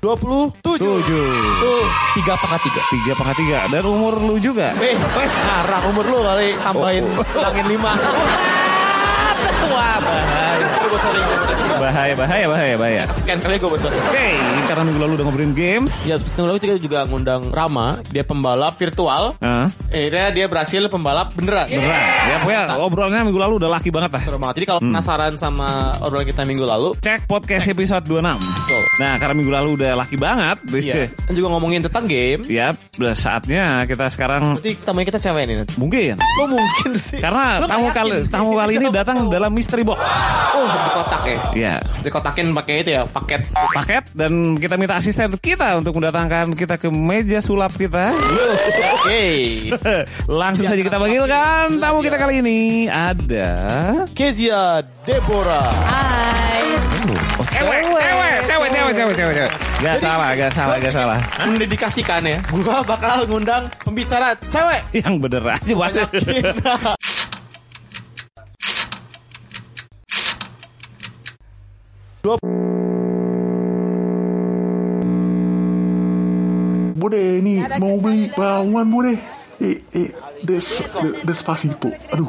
27 Tujuh. Tuh tiga pangkat tiga Tiga pangkat tiga. Dan umur lu juga. Eh, wes ngarang umur lu kali tambahin Oh. hilangin lima. Wah, bahaya. Gue bocorin, gue bocorin. Bahaya, bahaya, bahaya, bahaya. Sekian kali gue bocorin. Oke, karena minggu lalu udah ngobrolin games. Ya, terus lalu kita juga ngundang Rama, dia pembalap virtual. Hah? Akhirnya dia berhasil pembalap beneran. Beneran. Ya, pokoknya obrolannya minggu lalu udah laki banget lah. Seru banget. Jadi kalau penasaran sama obrolan kita minggu lalu, Cek podcast episode 26. Betul. Nah, karena minggu lalu udah laki banget. iya. Dan juga ngomongin tentang game. Yap, udah saatnya kita sekarang Berarti tamunya kita cewek nih. Nat. mungkin. Kok mungkin sih? Karena tamu kali tamu kali ini datang dalam mystery box. Oh, di kotak ya. Ya, Dikotakin pakai itu ya, paket. paket dan kita minta asisten kita untuk mendatangkan kita ke meja sulap kita. Oke. Langsung saja kita panggilkan tamu kita kali ini ada Kezia Deborah. Hai. oh, cewek, cewek, cewek, cewek, cewek, cewek, cewek. Gak salah, gak salah, gak salah. Mendedikasikan ya. Gua bakal ngundang pembicara cewek. Yang bener aja bahasa. Bude ini mau beli bawang bude. Eh, eh, des, de- despacito. Aduh.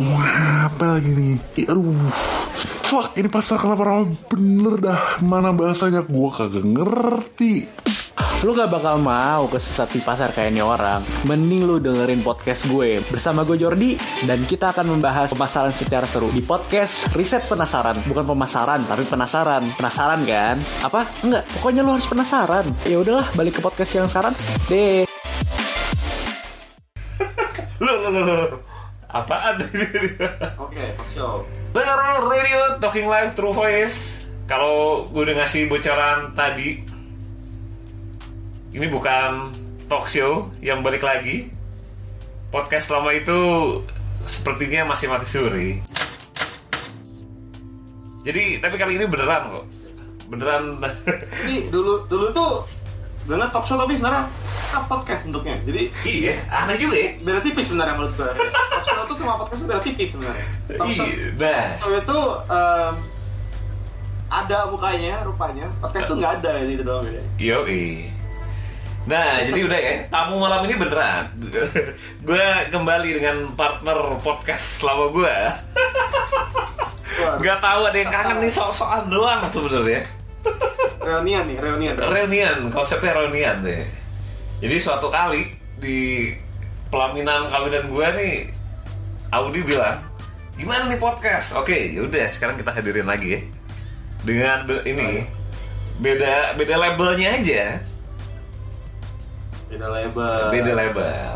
Wah, apa lagi nih? Eh, aduh. Fuck, ini pasar kelapa rawa bener dah. Mana bahasanya? Gua kagak ngerti. Lu gak bakal mau kesesat di pasar kayak ini orang Mending lu dengerin podcast gue Bersama gue Jordi Dan kita akan membahas pemasaran secara seru Di podcast Riset Penasaran Bukan pemasaran, tapi penasaran Penasaran kan? Apa? Enggak, pokoknya lu harus penasaran Ya udahlah, balik ke podcast yang sekarang Deh Lu, lu, lu, lu. Apaan? Oke, show Dengerin radio Talking Live True Voice Kalau gue udah ngasih bocoran tadi Ini bukan talk show yang balik lagi Podcast selama itu Sepertinya masih mati suri Jadi tapi kali ini beneran kok Beneran Jadi dulu dulu tuh sebenarnya talk show tapi sebenarnya kan podcast bentuknya. Jadi Iya aneh juga ya beda tipis sebenarnya menurut gue. talk show tuh sama podcast tuh beda tipis sebenarnya. Talk show, Iya Nah show itu em, ada mukanya rupanya. Podcast tuh nggak ada gitu doang beda. Yoi. Nah, jadi udah ya. Tamu malam ini beneran. gue kembali dengan partner podcast selama gue. Gak tahu ada yang kangen nih sok-sokan doang sebenarnya. reunian nih, reunian. Reunian, konsepnya reunian deh. Jadi suatu kali di pelaminan kawinan gue nih, Audi bilang, gimana nih podcast? Oke, yaudah sekarang kita hadirin lagi ya. Dengan ini beda beda labelnya aja. Beda label. beda label.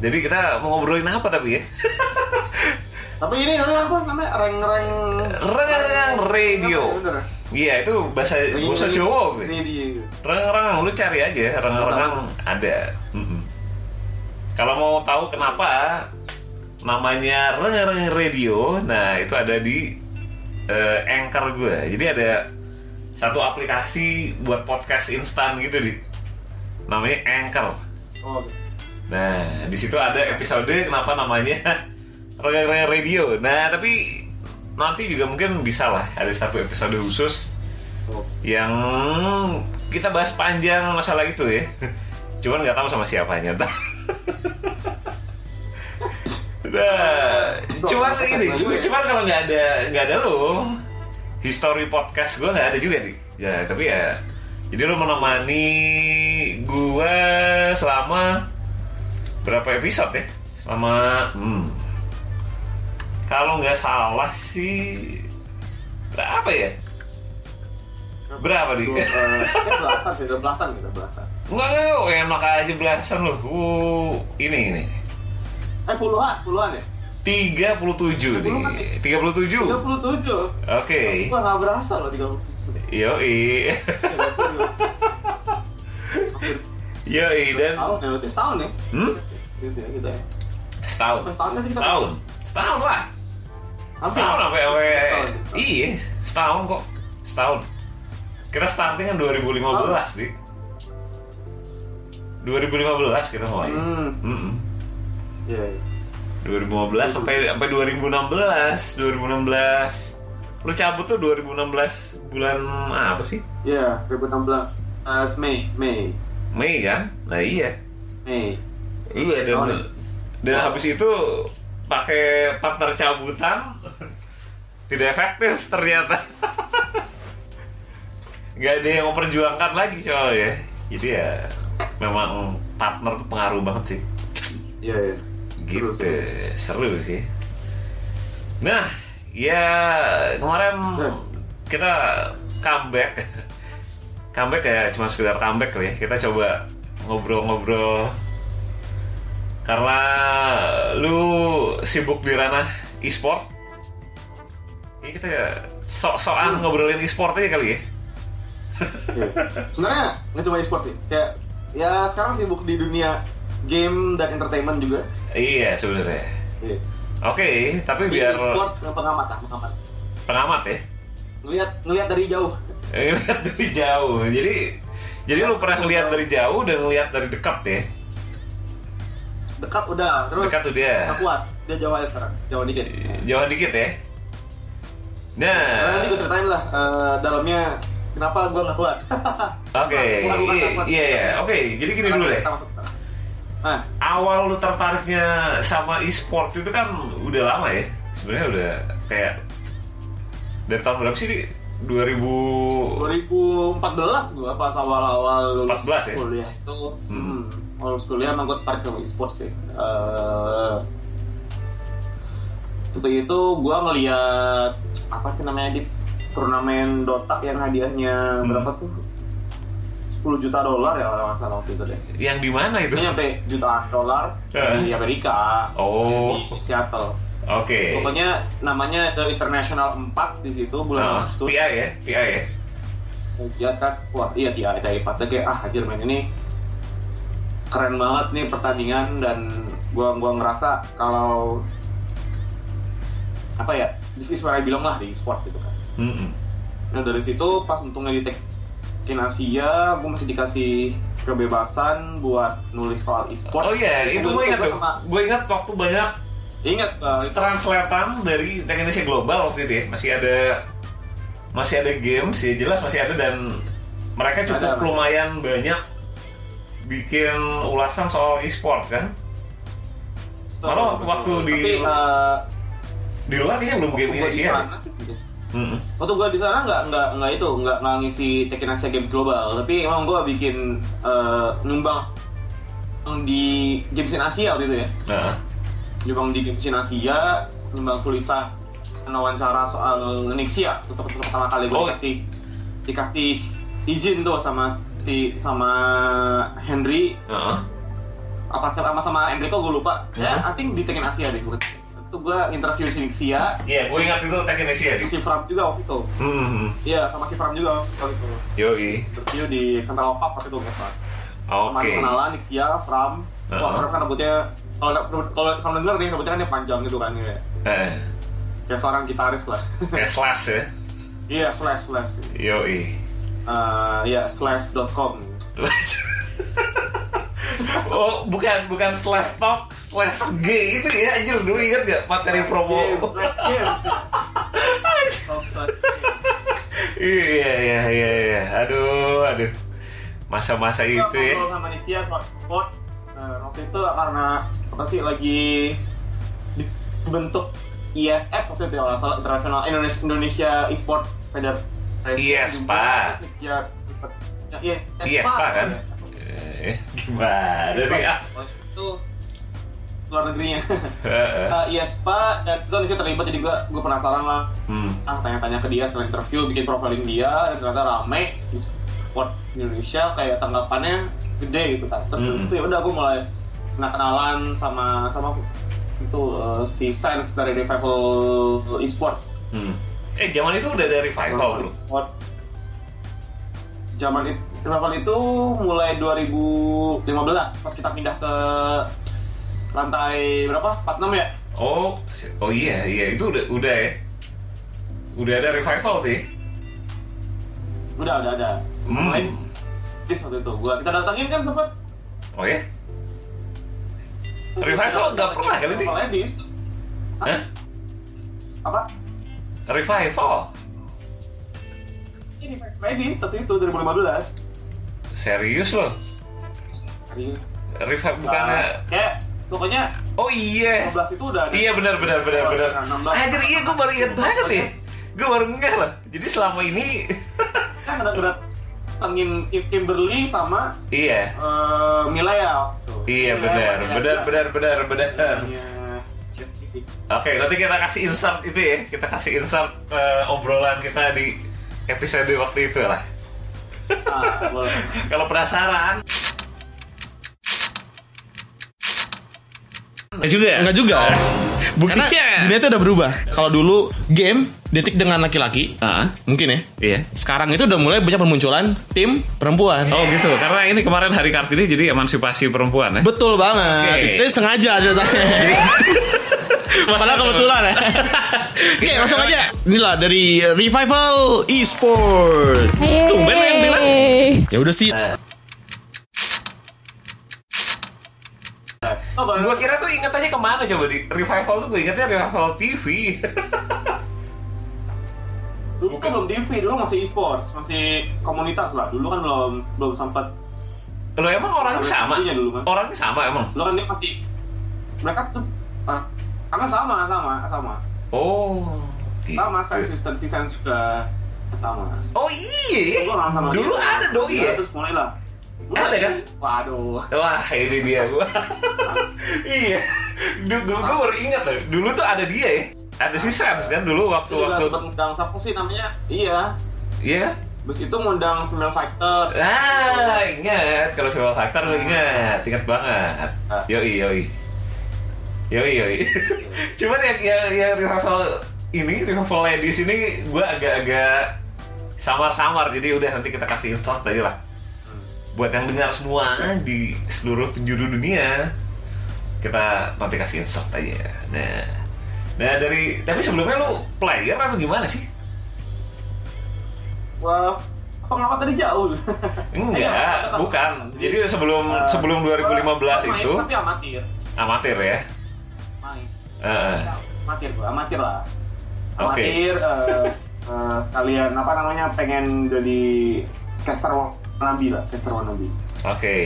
Jadi kita mau ngobrolin apa tapi ya? Tapi ini apa namanya? Reng-reng. Reng radio. Bener. Iya itu bahasa bahasa Jawa gue. Radio. Reng-reng lu cari aja reng-reng ada. Mm-mm. Kalau mau tahu kenapa namanya reng-reng radio, nah itu ada di eh, Anchor gue. Jadi ada satu aplikasi buat podcast instan gitu di namanya Anchor. Oh, Nah, di situ ada episode kenapa namanya Reng Radio. Nah, tapi nanti juga mungkin bisa lah ada satu episode khusus yang kita bahas panjang masalah itu ya. Cuman nggak tahu sama siapanya. Nah, cuman ini, cuman, cuman kalau nggak ada nggak ada lo, history podcast gue nggak ada juga nih. Ya, tapi ya, jadi lo menemani gue selama berapa episode ya? Selama hmm, kalau nggak salah sih berapa ya? Berapa nih? Eh, kayak belasan sih, udah belasan gitu, belasan. Enggak, enggak, enak aja belasan loh. Uh, ini ini. Eh puluhan, puluhan ya? 37 nih. 37. 37. Oke. Gua nggak berasa loh 37. Yoi. Yoi dan Tahun ya, setahun ya? hmm? Gitu ya, gitu ya. setahun. Setahun Setahun. Lah. Setahun sampai Setahun. iya, setahun kok. Setahun. Kita starting kan 2015, Dik. 2015 kita mulai. Hmm. Iya, iya. 2015 sampai sampai 2016, 2016. lu cabut tuh 2016 bulan apa sih? Iya, 2016 Eh, Mei, Mei, Mei kan? Nah iya. Mei. Iya dan Oh, dan habis itu pakai partner cabutan tidak efektif ternyata. Gak ada yang memperjuangkan lagi soalnya. Jadi ya memang partner tuh pengaruh banget sih. Iya, iya. Gitu Seru, seru sih. Nah ya kemarin Hmm. kita comeback. comeback ya cuma sekedar comeback kali ya. Kita coba ngobrol-ngobrol karena lu sibuk di ranah e-sport. Ya kita sok-sokan ngobrolin e-sport aja kali ya. Iya. Sebenarnya nggak cuma e-sport sih. Kayak ya sekarang sibuk di dunia game dan entertainment juga. Iya sebenarnya. Iya. Oke, tapi biar e-sport eh, pengamat lah, pengamat. pengamat ya. Ngelihat ngelihat dari jauh. Ngeliat dari jauh. Jadi jadi lu pernah ngeliat dari jauh dan ngeliat dari dekat ya. Dekat udah, terus Dekat tuh dia. kuat. Dia jauh aja sekarang, jauh dikit. Jauh dikit ya. Nah, nanti Nah, gue ceritain lah eh, dalamnya kenapa gue nggak kuat. oke, iya, iya, iya. oke. Jadi gini dulu deh. Kita masuk Nah, Awal lu tertariknya sama e-sport itu kan udah lama ya. Sebenarnya udah kayak dari tahun berapa sih? Di? 2000 2014 gue pas awal-awal lulus 14 ya? kuliah itu Hmm. hmm. lulus kuliah emang gue tertarik sama e-sport sih Eh, waktu itu gue ngeliat apa sih namanya di turnamen Dota yang hadiahnya Hmm. berapa tuh 10 juta dolar ya kalau nggak salah waktu itu deh yang di mana itu? ini nyampe jutaan dolar di Amerika Oh. di Seattle Oke. pokoknya namanya The International 4 di situ bulan Nah, Agustus PI ya, PI ya. dia kan wah iya dia ada iPad kayak ah anjir main ini keren banget nih pertandingan dan gua gua ngerasa kalau apa ya this is where I belong lah di sport gitu kan Mm-mm. nah dari situ pas untungnya di Tekken Asia gue masih dikasih kebebasan buat nulis soal e-sport Oh iya, itu gue ingat tuh. Gue ingat waktu banyak ingat uh, itu translatean dari Indonesia Global waktu itu ya. Masih ada masih ada games ya jelas masih ada dan mereka cukup Ada, lumayan banyak bikin ulasan soal e-sport kan. Malah waktu di tapi uh, di luar kayaknya belum game waktu gua di Mm-mm. Waktu gue di sana nggak nggak nggak itu nggak nggak ngisi Tekken Asia Games Global, tapi emang gue bikin eh, nyumbang di Games in Asia waktu itu ya, Nah, nyumbang di Games in Asia, nyumbang tulisan wawancara soal Nixia untuk pertama kali gue Oh. dikasih dikasih izin tuh sama si sama Henry Heeh. apa sama sama Enrico gue lupa, ya Hmm. I think di Tekken Asia deh, gua- itu gue interview si Nixia, Iya, gue ingat itu Tekken Asia di. si Fram juga waktu itu, Hmm, iya sama si Fram juga waktu itu. yoi. interview di Central Park waktu itu salah. Oke. Teman kenalan Nixia, Fram. Uh-huh. Wah, Fram kan rambutnya kalau kalau kalau denger nih rambutnya kan dia panjang gitu kan ya. Eh, Kayak seorang gitaris lah. kayak slash ya. Iya, slash slash. Yoi. Eh, ya slash.com. oh, bukan bukan slash talk, slash G itu ya anjir dulu ingat gak materi promo? Iya, iya iya iya iya. Aduh, aduh. Masa-masa itu ya. Sama sport. Nah, waktu itu karena apa sih lagi dibentuk ISF waktu itu kalau salah International Indonesia Indonesia Esport Federation. IESPA. Nixia ya, iya, Iya, kan? Eh, gimana nih ah? Itu luar negerinya. Uh, IESPA dan itu Indonesia terlibat jadi gue gue penasaran lah. Hmm. Ah tanya-tanya ke dia setelah interview bikin profiling dia dan ternyata rame sport Indonesia kayak tanggapannya gede gitu kan. Terus Hmm. itu ya udah gue mulai kena kenalan sama sama itu uh, si Science dari Revival Esport. Hmm. Eh, zaman itu udah ada revival, Bro. Zaman itu Revival itu mulai 2015 pas kita pindah ke lantai berapa? 46 ya? Oh, oh iya, iya itu udah udah ya. Udah ada revival tuh. ya? Udah, udah ada. Hmm. Mulai Dis waktu itu gua kita datangin kan sempat Oh ya? Revival nggak pernah kali ini? Revival Dis. Hah? Apa? Revival. Ini Ladies, tapi itu 2015. Serius loh. Revival bukannya Ah, kayak pokoknya Oh iya. 15 itu udah ada. Iya benar benar benar Oh, benar. 16. Anjir iya gue baru ingat banget ya. Gue baru enggak loh. Jadi selama ini kan ada udah tengin Kimberly sama iya. eh Milea. Tuh. Iya benar, benar, benar, benar, benar. Iya. Oke, nanti kita kasih insert itu ya. Kita kasih insert eh, obrolan kita di episode waktu itu lah. Ah. Kalau penasaran. Enggak juga. Enggak juga. Buktinya. Karena dunia itu udah berubah. Kalau dulu game detik dengan laki-laki, Ah, mungkin ya. iya. Sekarang itu udah mulai banyak bermunculan tim perempuan. Oh gitu, karena ini kemarin hari Kartini jadi emansipasi perempuan ya. Betul banget. Oke. Itu sengaja ceritanya. Padahal kebetulan ya. Oke, langsung aja. Inilah dari Revival Esport. Tumben lo yang bilang. Ya udah sih. Oh, boleh. Gua kira tuh inget aja ke mana coba di revival tuh gue ingetnya revival TV. Dulu kan belum TV, dulu masih e-sports, masih komunitas lah. Dulu kan belum belum sempat. Lo emang orangnya Karena sama? dulu, kan. Orangnya sama emang. Dulu kan dia masih mereka tuh ah, karena sama sama sama Oh. sama gitu. kan juga sama. Oh iya. Sama Dulu dia. ada doi ya. Terus mulai lah. Ada kan? Waduh. Wah ini dia gua. iya. Dulu gua, baru ingat loh. Dulu tuh ada dia ya. Ada si Sans kan dulu Itu juga waktu-waktu. sempat ngundang siapa sih namanya? Iya. Iya kan? Terus itu ngundang female fighter. Ah, ingat kalau Feral Factor gue ingat, ingat banget. Ah. Yoi, yoi. Yoi, yoi. Cuman yang yang, yang revival ini, revival ladies ini gue agak-agak samar-samar. Jadi udah nanti kita kasih insert aja lah. Buat yang dengar semua di seluruh penjuru dunia, kita nanti kasih insert aja. Nah, nah dari tapi sebelumnya lu player atau gimana sih? Wah, pengamat tadi jauh. Enggak, bukan. Jadi sebelum Eh, sebelum 2015 gua main, itu tapi amatir. amatir ya. Heeh. Amatir gua, amatir lah. Oke. Amatir eh, eh, sekalian apa namanya pengen jadi caster wannabe lah, caster wannabe. Oke.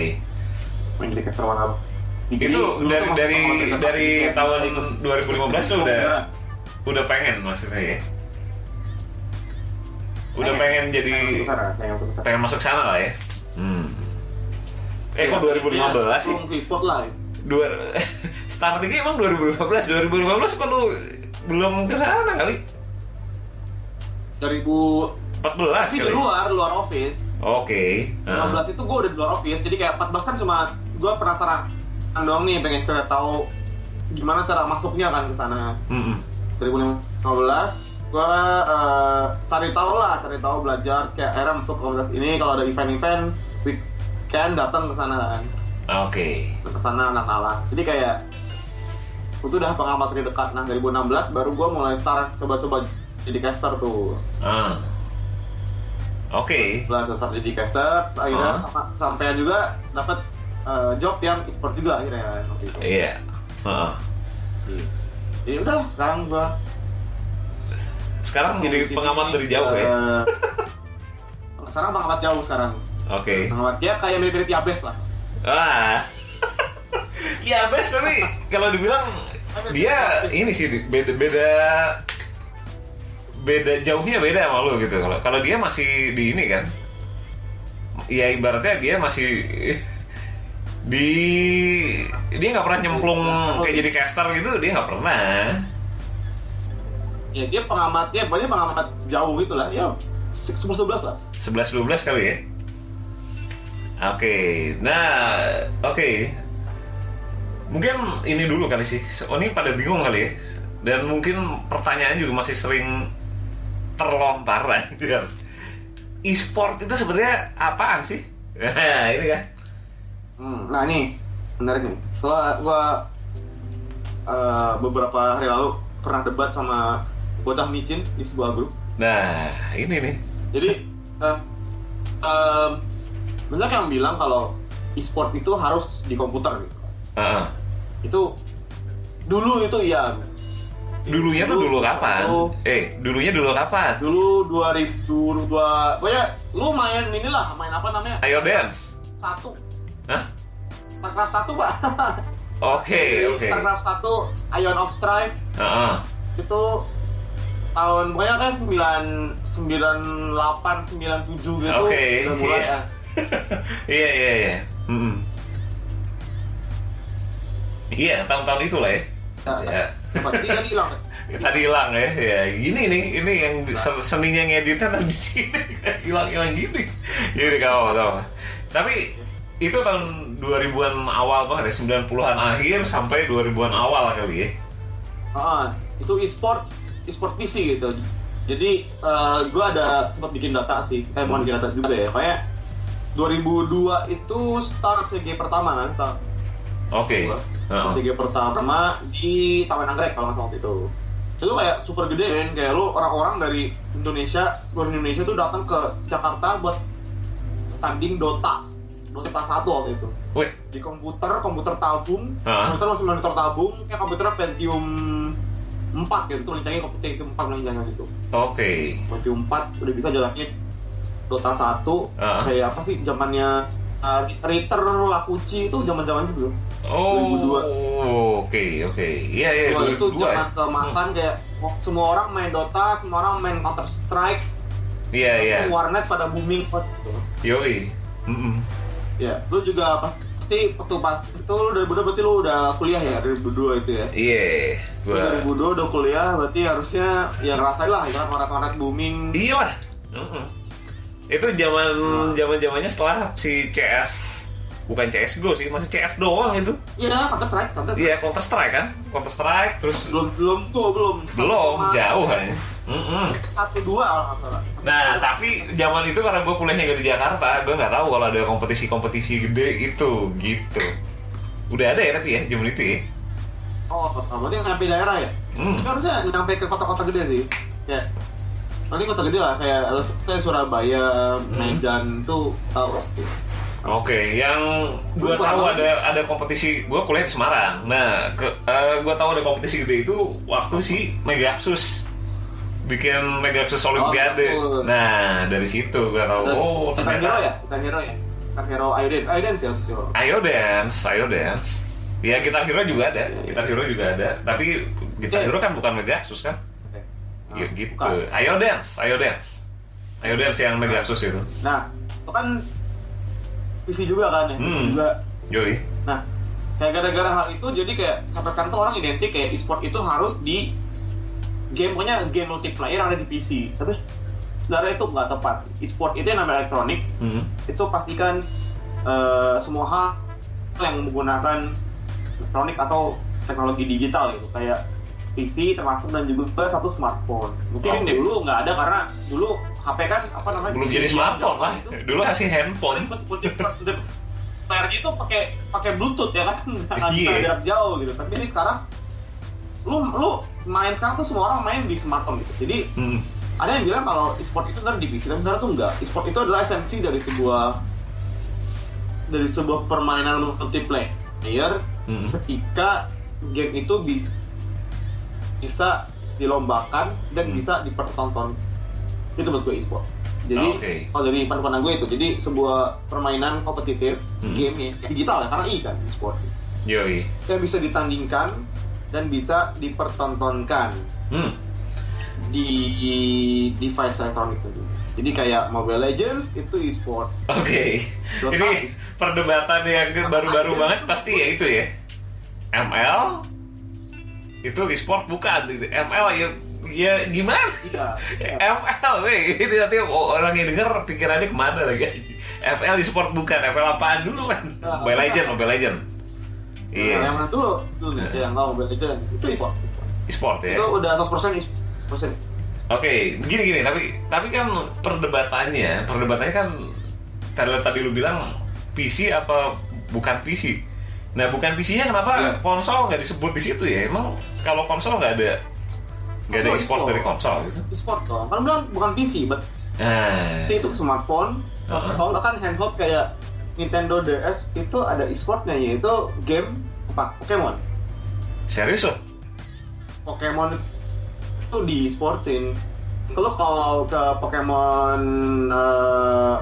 Pengen jadi caster wannabe. Jadi, Itu dari dari dari jadi tahun ikut. 2015 tuh udah udah pengen maksudnya ya. Udah pengen jadi Pengen masuk sana, pengen masuk sana. pengen masuk sana lah ya. Hmm. Eh kok 2015 sih? Belum e-sport lah. Dua startingnya emang 2015. 2015 kok lu belum ke sana kali? 2000 14 sih kali. luar, luar office. Oke. Heeh. 15 itu gue udah di luar office, jadi kayak 14 kan cuma gue penasaran doang nih pengen coba tahu gimana cara masuknya kan ke sana. Mm-mm. 2015 gue eh, cari tahu lah, cari tahu belajar kayak era masuk komunitas ini kalau ada event-event weekend datang ke sana kan, Oke. ke sana anak-anak. Jadi kayak itu udah pengamat dari dekat. Nah 2016 baru gue mulai start coba-coba jadi caster tuh. Ah. Oke. Setelah tetap jadi caster, akhirnya Ah. sama- sampai juga dapat eh, job yang e-sport juga akhirnya waktu itu. Iya. Heeh. Jadi udah sekarang gue Sekarang jadi pengamat dari jauh ya. Sekarang pengamat jauh sekarang. Oke. Pengamat dia kayak mirip-mirip Yabes lah. Wah. Ya best tapi kalau dibilang dia ini sih beda beda beda jauhnya beda sama lu gitu. Kalau kalau dia masih di ini kan. Ya ibaratnya dia masih di dia nggak pernah nyemplung kayak jadi caster gitu dia nggak pernah Ya dia pengamatnya, pokoknya pengamat jauh gitu lah. Ya, 11 lah. 11-12 kali ya Oke Nah Oke Mungkin ini dulu kali sih Oh ini pada bingung kali ya Dan mungkin pertanyaan juga masih sering Terlontar kan E-sport itu sebenarnya apaan sih? Nah, ini kan Hmm, nah ini menarik nih. Soalnya gua eh, beberapa hari lalu pernah debat sama bocah micin di sebuah grup. Nah ini nih Jadi eh, em, banyak yang bilang kalau e-sport itu harus di komputer gitu. Ah, Itu dulu itu iya. Dulunya tuh dulu kapan? Dulu. Eh, dulunya dulu kapan? Dulu 2002, pokoknya lu main inilah, main apa namanya? Ayo dance. Satu. Hah? Starcraft satu, Pak. Oke, oke. Starcraft satu, Ion of Strife Heeh. itu tahun pokoknya kan 9 98 97 gitu Oke, udah mulai iya. ya. Iya, iya, iya. Iya, tahun-tahun itu lah ya. Ya. Apa sih kan hilang? Tadi hilang ya, ya gini nih, ini yang se- seninya ngeditnya tadi di sini hilang-hilang gini. Jadi kau kau. Tapi itu tahun 2000-an awal banget ya, 90-an akhir sampai 2000-an awal kali ya. Ah, itu e-sport e-sport PC gitu. Jadi gue ada sempat bikin data sih, eh bukan bikin data juga ya. Kayak 2002 itu start CG pertama kan, Oke. Heeh. CG pertama di Taman Anggrek kalau nggak salah waktu itu. Itu kayak super gede kan, kayak lu orang-orang dari Indonesia, seluruh Indonesia tuh datang ke Jakarta buat tanding Dota. Dota 1 waktu itu. Wih, Di komputer, komputer tabung, Ah. komputer masih monitor tabung, kayak komputer Pentium 4 gitu, lincahnya komputer Pentium 4 lincahnya gitu. oke. Pentium 4 udah bisa jalanin Dota 1, Ah. kayak apa sih zamannya uh, Ritter, Lakuchi itu zaman-zaman itu. Oh, 2002. oke, oke. Iya, iya, itu 2002 ya. zaman keemasan kayak oh, semua orang main Dota, semua orang main Counter Strike, Iya, iya. warnet pada booming banget gitu. Yoi. Mm-mm. Ya, lu juga pasti waktu pas itu lu dari Budo berarti lu udah kuliah ya dari Budo itu ya. Iya, Lu gua dari Budo udah kuliah berarti harusnya ya ngerasain lah ya warnet-warnet booming. Iya lah. Mm-mm. Itu zaman zaman zamannya setelah si CS bukan CSGO sih, masih CS doang itu. Iya, Counter Strike, Counter Strike. Iya, Counter Strike kan? Counter Strike terus Belum belum tuh belum. belum jauh kan. Satu dua. Nah, tapi zaman itu karena gue kuliahnya gak di Jakarta, gue nggak tahu kalau ada kompetisi-kompetisi gede itu, gitu. Udah ada ya tapi ya, zaman itu ya. Oh, berarti nyampe daerah ya? Hmm. Harusnya nyampe ke kota-kota gede sih. Ya. Nanti kota gede lah kayak kayak Surabaya, Hmm. Medan tuh tahu. Oke, yang gue Gua tahu ada ada kompetisi, gue kuliah di Semarang. Nah, ke, gue tahu ada kompetisi gede itu waktu si Megaxus bikin Megaxus Olimpiade. betul. nah, dari situ gue tahu. Oh, Bukan hero ternyata. ya? Bukan hero ya? Bukan hero Aiden. Aiden sih hero. Ayo dance, ayo dance. Ya Gitar Hero juga ada, Gitar Hero juga ada. Tapi Gitar Iya. Hero kan bukan Megaxus kan? Ya Nah, gitu. bukan. Ayo dance, ayo dance. Ayo dance yang Megaxus itu. Nah, itu kan PC juga kan ya? Hmm. juga. Yoi. Nah, kayak gara-gara hal itu jadi kayak sampai sekarang tuh orang identik kayak e-sport itu harus di game pokoknya game multiplayer yang ada di PC. Tapi sebenarnya itu nggak tepat. E-sport itu yang namanya elektronik Hmm. itu pastikan eh, semua hal yang menggunakan elektronik atau teknologi digital gitu kayak PC termasuk dan juga satu smartphone. Mungkin dulu nggak ada karena dulu HP kan apa namanya Belum jadi smartphone lah. Itu, Dulu kasih handphone. layar itu pakai pakai bluetooth ya kan Iya. jarak jauh gitu tapi ini sekarang lu lu main sekarang tuh semua orang main di smartphone gitu jadi Hmm. ada yang bilang kalau e-sport itu ntar di PC tapi sebenarnya tuh enggak e-sport itu adalah esensi dari sebuah dari sebuah permainan multiplayer Hmm. ketika game itu bisa dilombakan dan Hmm. bisa dipertonton itu buat gue e-sport jadi Oke. kalau dari pandang gue itu jadi sebuah permainan kompetitif Hmm. game ya digital ya karena i kan e-sport Yoi. yang bisa ditandingkan dan bisa dipertontonkan Hmm. di device elektronik itu. Jadi kayak Mobile Legends itu e-sport. Oke. Dota. Ini perdebatan yang baru-baru banget pasti ya itu ya. ML itu e-sport bukan gitu. ML ya ya gimana? Iya. ML weh. ini nanti orang yang denger pikirannya ke mana lagi FL e-sport bukan FL apaan dulu kan Mobile Legend Mobile Legend Nah, iya yang mana dulu? Dulu yang nggak Mobile Legends itu e-sport. e-sport ya Itu udah 100% e-sport. Oke, gini gini, tapi tapi kan perdebatannya, perdebatannya kan tadi tadi lu bilang PC apa bukan PC. Nah, bukan PC-nya kenapa Iya. konsol nggak disebut di situ ya? Emang kalau konsol nggak ada nggak ada e-sport. dari konsol gitu? E-sport dong. Kan bilang bukan PC, but Nah, itu smartphone. Uh-huh. Kalau kan handheld kayak Nintendo DS itu ada e-sportnya yaitu game apa? Pokemon. serius loh? Pokemon itu di sportin kalau kalau ke Pokemon eh,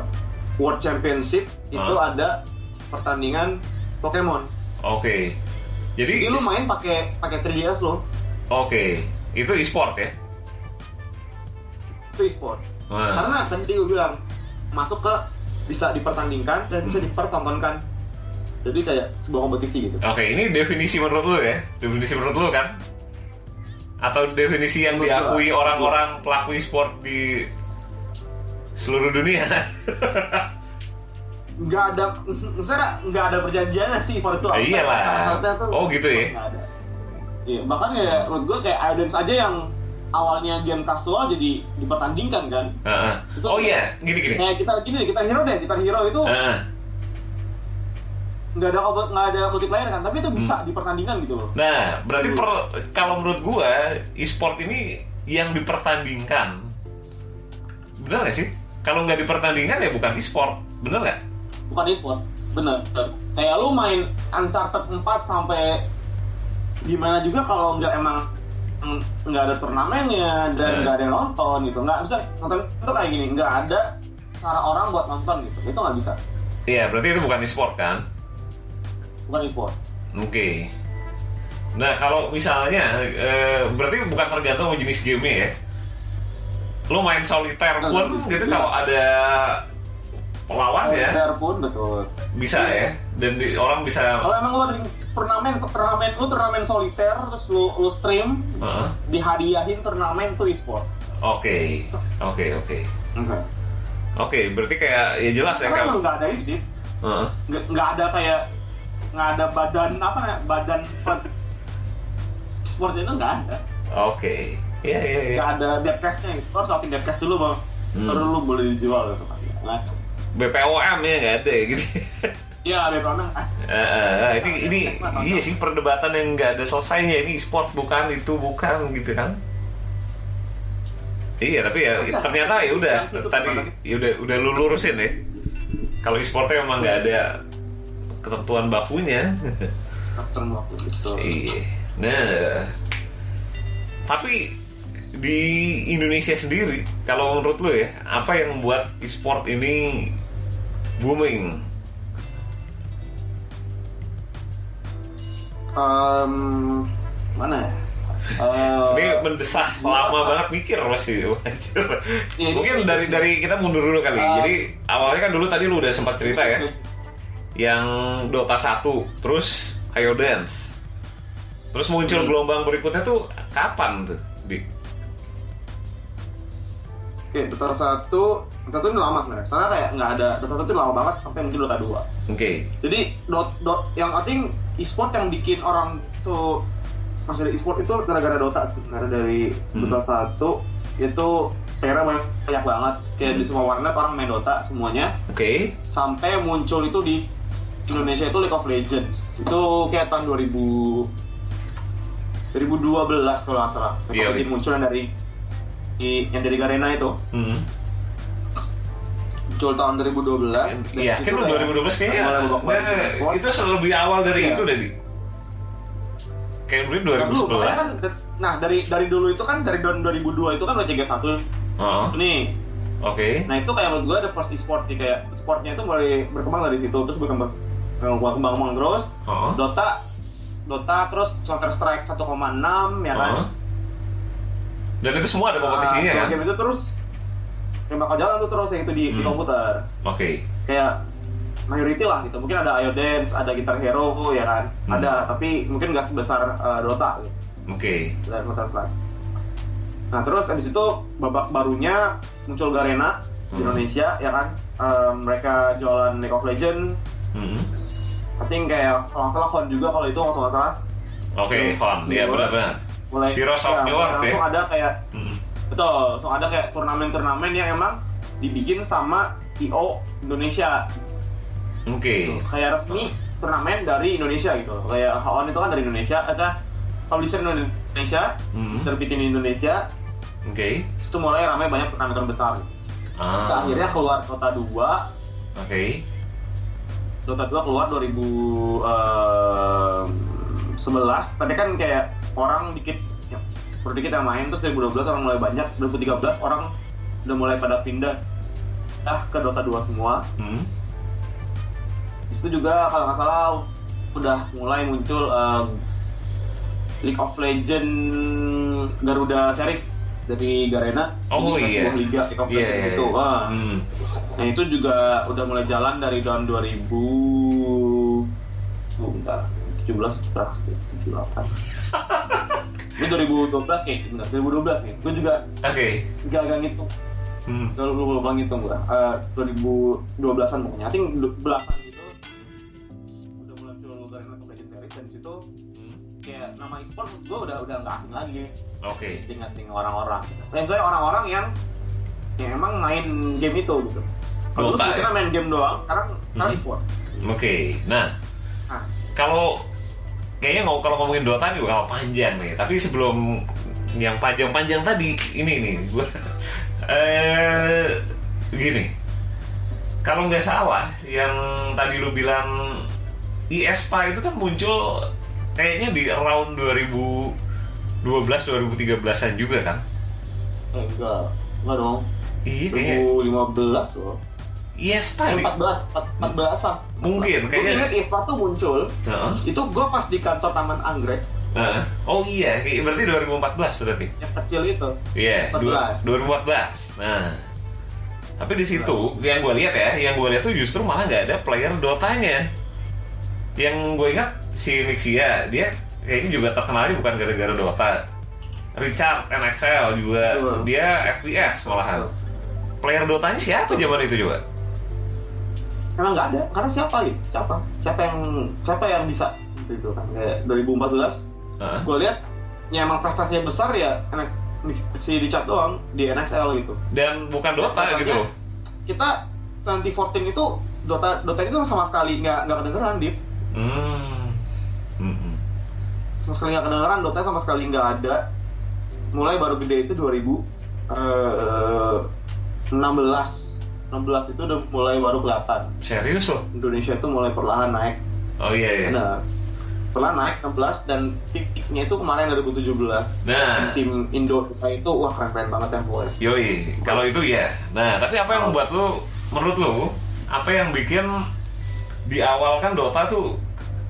World Championship itu Ah. ada pertandingan Pokemon Oke. Jadi jadi lu main pakai pakai 3DS lo Oke, itu e-sport ya. itu e-sport Nah. karena tadi gue bilang masuk ke bisa dipertandingkan dan bisa dipertontonkan jadi kayak sebuah kompetisi gitu Oke, ini definisi menurut lu ya? Definisi menurut lu kan? Atau definisi yang Menurut diakui orang-orang pelaku e-sport di seluruh dunia? nggak ada misalnya nggak ada perjanjiannya sih e-sport itu Eh, iyalah. Syarat-syaratnya tuh Oh, gitu ya? ada iya bahkan ya menurut gue kayak Idens aja yang awalnya game kasual jadi dipertandingkan kan Heeh. Itu- oh iya, gini-gini. kayak kita gini kita hero deh kita hero itu Heeh. nggak ada nggak ada multiplayer kan tapi itu bisa Hmm. dipertandingkan gitu loh Nah, berarti per- kalau menurut gua e-sport ini yang dipertandingkan. Bener gak sih? Kalau nggak dipertandingkan ya bukan e-sport, bener nggak? Bukan e-sport bener kayak lu main Uncharted 4 sampai gimana juga kalau nggak emang nggak ada turnamennya dan Hmm. nggak ada yang nonton gitu nggak bisa nonton itu kayak gini nggak ada cara orang buat nonton gitu itu nggak bisa Iya, berarti itu bukan e-sport kan? bukan e-sport Oke. Nah kalau misalnya eh, berarti bukan tergantung jenis gamenya ya. Lo main soliter pun gitu kalau ada pelawan ya pun betul bisa ya. Dan di- orang bisa. kalau emang di turnamen turnamen lu turnamen soliter terus lu lu stream Heeh. dihadiahin turnamen tuh e-sport Oke, oke, oke, enggak oke. Berarti kayak ya jelas ya karena emang kalau. nggak ada ini. Heeh. nggak nggak ada kayak nggak ada badan apa namanya badan sport itu nggak ada Oke. Iya iya iya. nggak ada depcastnya gitu harus latih depcast dulu bang Hmm. baru lu boleh dijual gitu kan nah, BPOM ya nggak ada ya gitu. ya ada memang ah, Eh, eh, ini ini iya sih perdebatan yang nggak ada selesainya. Ini sport bukan itu bukan gitu kan. Iya tapi ya ternyata ya udah tadi ya udah udah lu lurusin ya. Kalau e-sportnya emang nggak ada ketentuan bakunya. Term waktu gitu iya. Nah tapi di Indonesia sendiri kalau menurut lu ya apa yang membuat e-sport ini booming Em, mana ya Eh, Ini mendesah lama banget mikir pasti. Ini- Mungkin dari dari kita mundur dulu kali. Ah. Jadi awalnya kan dulu tadi lu udah sempat cerita ya, yang Dota 1, terus Ayo Dance. Terus muncul Hmm. gelombang berikutnya tuh kapan tuh? Di Oke, Dota satu, Dota satu ini lama sebenarnya. Soalnya kayak nggak ada Dota satu itu lama banget sampai mungkin Dota 2 Oke. Jadi dot dot yang I think e-sport yang bikin orang tuh masih ada e-sport itu gara-gara Dota sih. Karena dari Hmm. Dota satu itu playernya banyak, banyak banget. Kayak di semua warnet orang main Dota semuanya. Oke. Sampai muncul itu di Indonesia itu League of Legends. Itu kayak tahun 2000 2012 kalau nggak salah. League Iya, of Legends iya. muncul yang dari i- yang dari Garena itu Hmm. muncul tahun 2012. dan Iya, kan lu kayak 2012 kayaknya. mulai nah, e-sport. itu lebih awal dari Iya. itu Di. Kayak mungkin Nah, dulu, 2011. makanya kan, nah dari dari dulu itu kan dari tahun 2002 itu kan udah Liga 1 Oh, nih. Oke. Nah itu kayak menurut gue ada first e-sport sih kayak sportnya itu mulai berkembang dari situ terus berkembang berkembang berkembang terus. Oh. Dota Dota terus Counter Strike 1,6 ya kan. Oh. Dan itu semua ada kompetisinya Nah, kan? Game itu terus yang bakal jalan tuh terus yang itu di, di Hmm. komputer. Oke. Kayak majority lah gitu. Mungkin ada Ayo Dance, ada Guitar Hero ya kan. Hmm. Ada tapi mungkin nggak sebesar uh, Dota. Gitu. Oke. dan Counter Strike. Nah terus abis itu babak barunya muncul Garena di Hmm. Indonesia ya kan Eh, mereka jualan League of Legends Hmm. I think kayak kalau nggak salah Hon juga kalau itu kalau nggak salah Oke, Hmm. Hon. Iya. benar-benar. Mulai Heroes of ya, New York, langsung ya? ada kayak Hmm. betul langsung ada kayak turnamen-turnamen yang emang dibikin sama IO Indonesia Oke. kayak resmi turnamen dari Indonesia gitu kayak Hon itu kan dari Indonesia ada publisher Indonesia Hmm. terbitin di Indonesia Oke. itu mulai ramai banyak turnamen besar Ah. akhirnya keluar Dota 2 Oke. Dota 2 keluar 2011 tadi kan kayak orang dikit ya, super dikit yang main terus 2012 orang mulai banyak 2013 orang udah mulai pada pindah ah ke Dota 2 semua Hmm. Di situ juga kalau nggak salah udah mulai muncul um, League of Legend Garuda series dari Garena Oh, iya. sebuah liga League of Iya, Legends iya, itu iya. Ah. Hmm. Nah itu juga udah mulai jalan dari tahun 2000 sebentar 17 lah 78 ini 2012 kayak sebentar 2012 nih gue juga Oke. gak agak ngitung Hmm. kalau lu lupa ngitung gue uh, 2012an pokoknya I think belasan gitu udah mulai League of Legends series dan di situ kayak nama e-sport gue udah udah nggak asing lagi Oke. asing-asing orang-orang dan misalnya orang-orang yang yang emang main game itu gitu kalau dulu Dota, kita ya? main game doang sekarang sekarang Hmm. e-sport Oke. Nah, Nah, kalau kayaknya ngomong kalau ngomongin Dota nih bakal panjang nih. Tapi sebelum yang panjang-panjang tadi ini nih gue eh gini. Kalau nggak salah yang tadi lu bilang ISPA itu kan muncul kayaknya di around 2012 2013-an juga kan? enggak enggak dong Iya kayaknya 2015 loh ISPA nih. 14 14 an Mungkin, gue kayaknya- ingat ISPA tuh muncul Heeh. itu gue pas di kantor Taman Anggrek Heeh. Oh iya, berarti 2014 berarti. yang kecil itu Iya, 14. dua- 2014. Nah, tapi di situ yang gue lihat ya, yang gue lihat tuh justru malah nggak ada player Dotanya. Yang gue ingat si Nixia, dia kayaknya juga terkenalnya bukan gara-gara Dota. Richard NXL juga Betul. dia FPS malahan. Player Dotanya siapa zaman itu coba? Emang nggak ada karena siapa ya siapa siapa yang siapa yang bisa gitu kan kayak 2014 Heeh. gue lihat ya emang prestasinya besar ya si Richard doang di NXL gitu Dan bukan Dota gitu loh. kita 2014 itu Dota Dota itu sama sekali nggak nggak kedengeran di Hmm. Hmm. sama sekali nggak kedengeran Dota sama sekali nggak ada mulai baru gede itu 2016 16 itu udah mulai baru kelihatan Serius loh? Indonesia itu mulai perlahan naik Oh iya iya. Nah, perlahan naik 16 dan titiknya itu kemarin 2017 Nah. tim Indo itu wah keren-keren banget ya pokoknya Yoi, kalau itu ya. Nah, tapi apa yang membuat lu, menurut lu, apa yang bikin di awal kan Dota tuh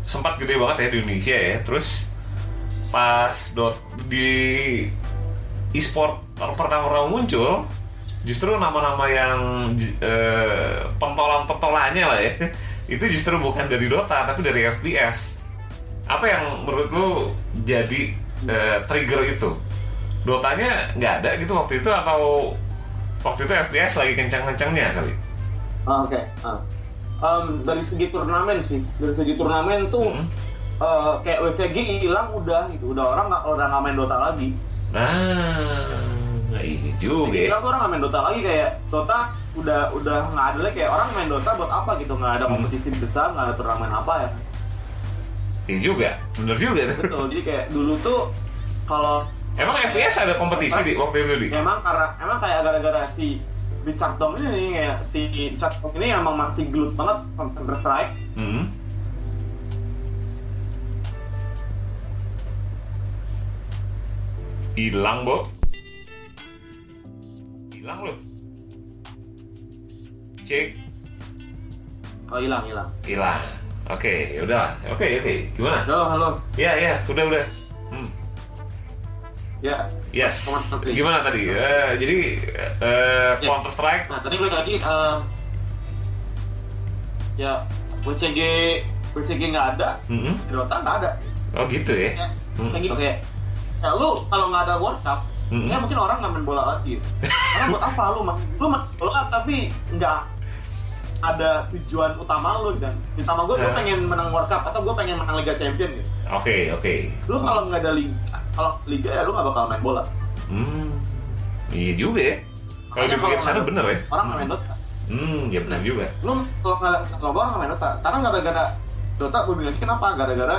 sempat gede banget ya di Indonesia ya. Terus pas dot di e-sport pertama-tama muncul, justru nama-nama yang eh, pentolan-pentolannya lah ya, itu justru bukan dari Dota tapi dari FPS. Apa yang menurut lu jadi eh, trigger itu? Dotanya nggak ada gitu waktu itu atau waktu itu FPS lagi kencang-kencangnya kali? Ah, oke ah. Em, dari segi turnamen sih dari segi turnamen tuh Hmm. eh, kayak WCG hilang udah gitu udah orang nggak udah nggak main Dota lagi Nah, ini juga ya. Hilang tuh orang nggak main Dota lagi kayak Dota udah udah nggak ada lagi kayak orang main Dota buat apa gitu nggak ada Hmm. kompetisi besar nggak ada turnamen apa ya Ini juga, bener juga. betul jadi kayak dulu tuh kalau Emang FPS ada kompetisi di waktu itu di? emang karena emang kayak gara-gara si Richard Dong ini kayak si Richard Dong ini emang masih gelut banget Counter Strike Hmm. Hilang, Bo. Hilang loh. Cek. oh hilang hilang Hilang. Oke, yaudah. Oke, oke. Gimana? halo halo Ya, ya, udah, udah. Hmm. ya Yes. Gimana tadi? Eh, jadi eh, Ya. Counter Strike. Nah, tadi balik lagi em, ya WCG WCG nggak ada, Mhm. di Dota nggak ada. Oh gitu ya. Ya, Hmm. kayak gitu kayak ya lu kalau nggak ada World Cup, Mhm. ya mungkin orang nggak main bola lagi. Karena buat apa lu main lu main bola tapi nggak ada tujuan utama lu dan utama gue gue Ya. pengen menang World Cup atau gue pengen menang Liga Champion gitu. Oke, oke. Lu kalau nggak ada liga, kalau liga ya lu nggak bakal main bola. Hmm. Iya juga ya. Kalau dipikir sana bener ya. Orang nggak main Dota. Hmm, ya benar juga. lu kalau nggak kalau gua nggak main Dota sekarang gara-gara Dota gue bilang kenapa gara-gara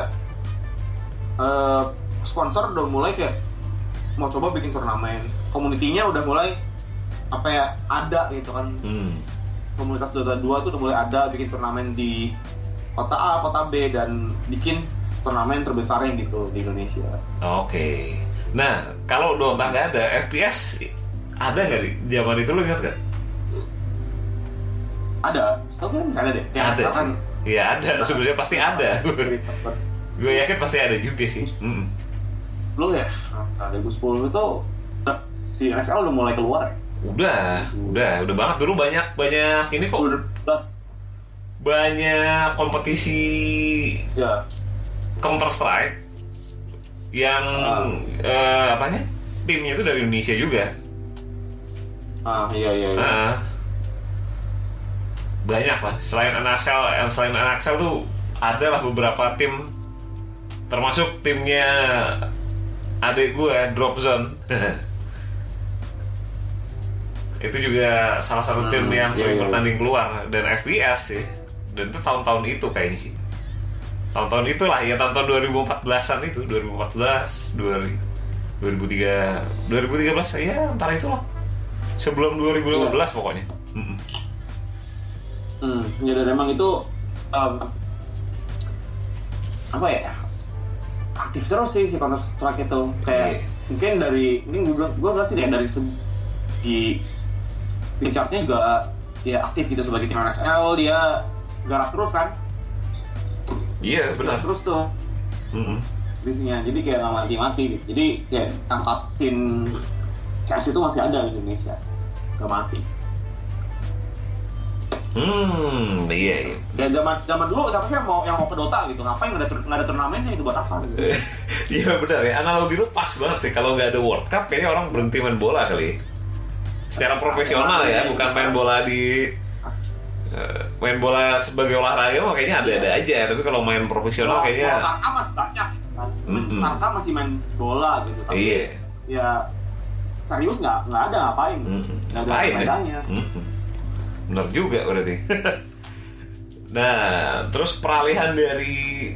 eh, sponsor udah mulai kayak mau coba bikin turnamen komunitinya udah mulai apa ya ada gitu kan Hmm. komunitas Dota 2 tuh udah mulai ada bikin turnamen di kota A kota B dan bikin turnamen terbesar yang gitu di Indonesia Oke. Nah, kalau Dota nggak ada, FPS ada nggak di zaman itu lu ingat nggak? Ada, kan misalnya deh. Kayak ada sih. Iya ada, sebenarnya pasti ada. Gue yakin pasti ada juga sih. Mm. Lu ya, nah, 2010 itu si NFL udah mulai keluar ya? Udah, udah, udah banget dulu banyak banyak ini kok Udah banyak kompetisi Ya, Counter Strike yang Ah. eh, apanya timnya itu dari Indonesia juga. ah iya iya iya. Nah, banyak lah. Selain NXL, eh, selain NXL tuh ada lah beberapa tim, termasuk timnya adik gue Drop Zone. itu juga salah satu tim Hmm, yang iya, sering iya. bertanding keluar dan FPS sih. Dan itu tahun-tahun itu kayaknya sih. Tahun-tahun itulah ya tahun-tahun 2014-an itu, 2014, 2000, 2003, 2013 ya antara itulah. Sebelum 2015 pokoknya. Mm-mm. Hmm, ya dan emang itu um, apa ya? Aktif terus sih si Counter Strike itu kayak Iya. mungkin dari ini gue bilang gue bilang sih deh dari segi Richardnya juga ya aktif gitu sebagai tim NSL dia garap terus kan Iya benar. garap terus tuh Mm-mm. bisnisnya jadi kayak nggak mati-mati gitu jadi kayak angkat scene CS itu masih ada di Indonesia nggak mati Hmm, iya iya. ya zaman zaman dulu siapa sih yang mau yang mau ke Dota gitu ngapain nggak ada nggak ada turnamennya itu buat apa gitu Iya benar ya. Analogi lu pas banget sih. Kalau nggak ada World Cup, kayaknya orang berhenti main bola kali. Secara profesional ya, bukan main bola di eh, main bola sebagai olahraga mah kayaknya ada-ada aja. Tapi kalau main profesional kayaknya Tarka masih banyak kan. Tarka masih main bola gitu. Tapi iya. ya serius nggak nggak ada ngapain. Nggak ada ya? bedanya. Bener juga berarti. nah, terus peralihan dari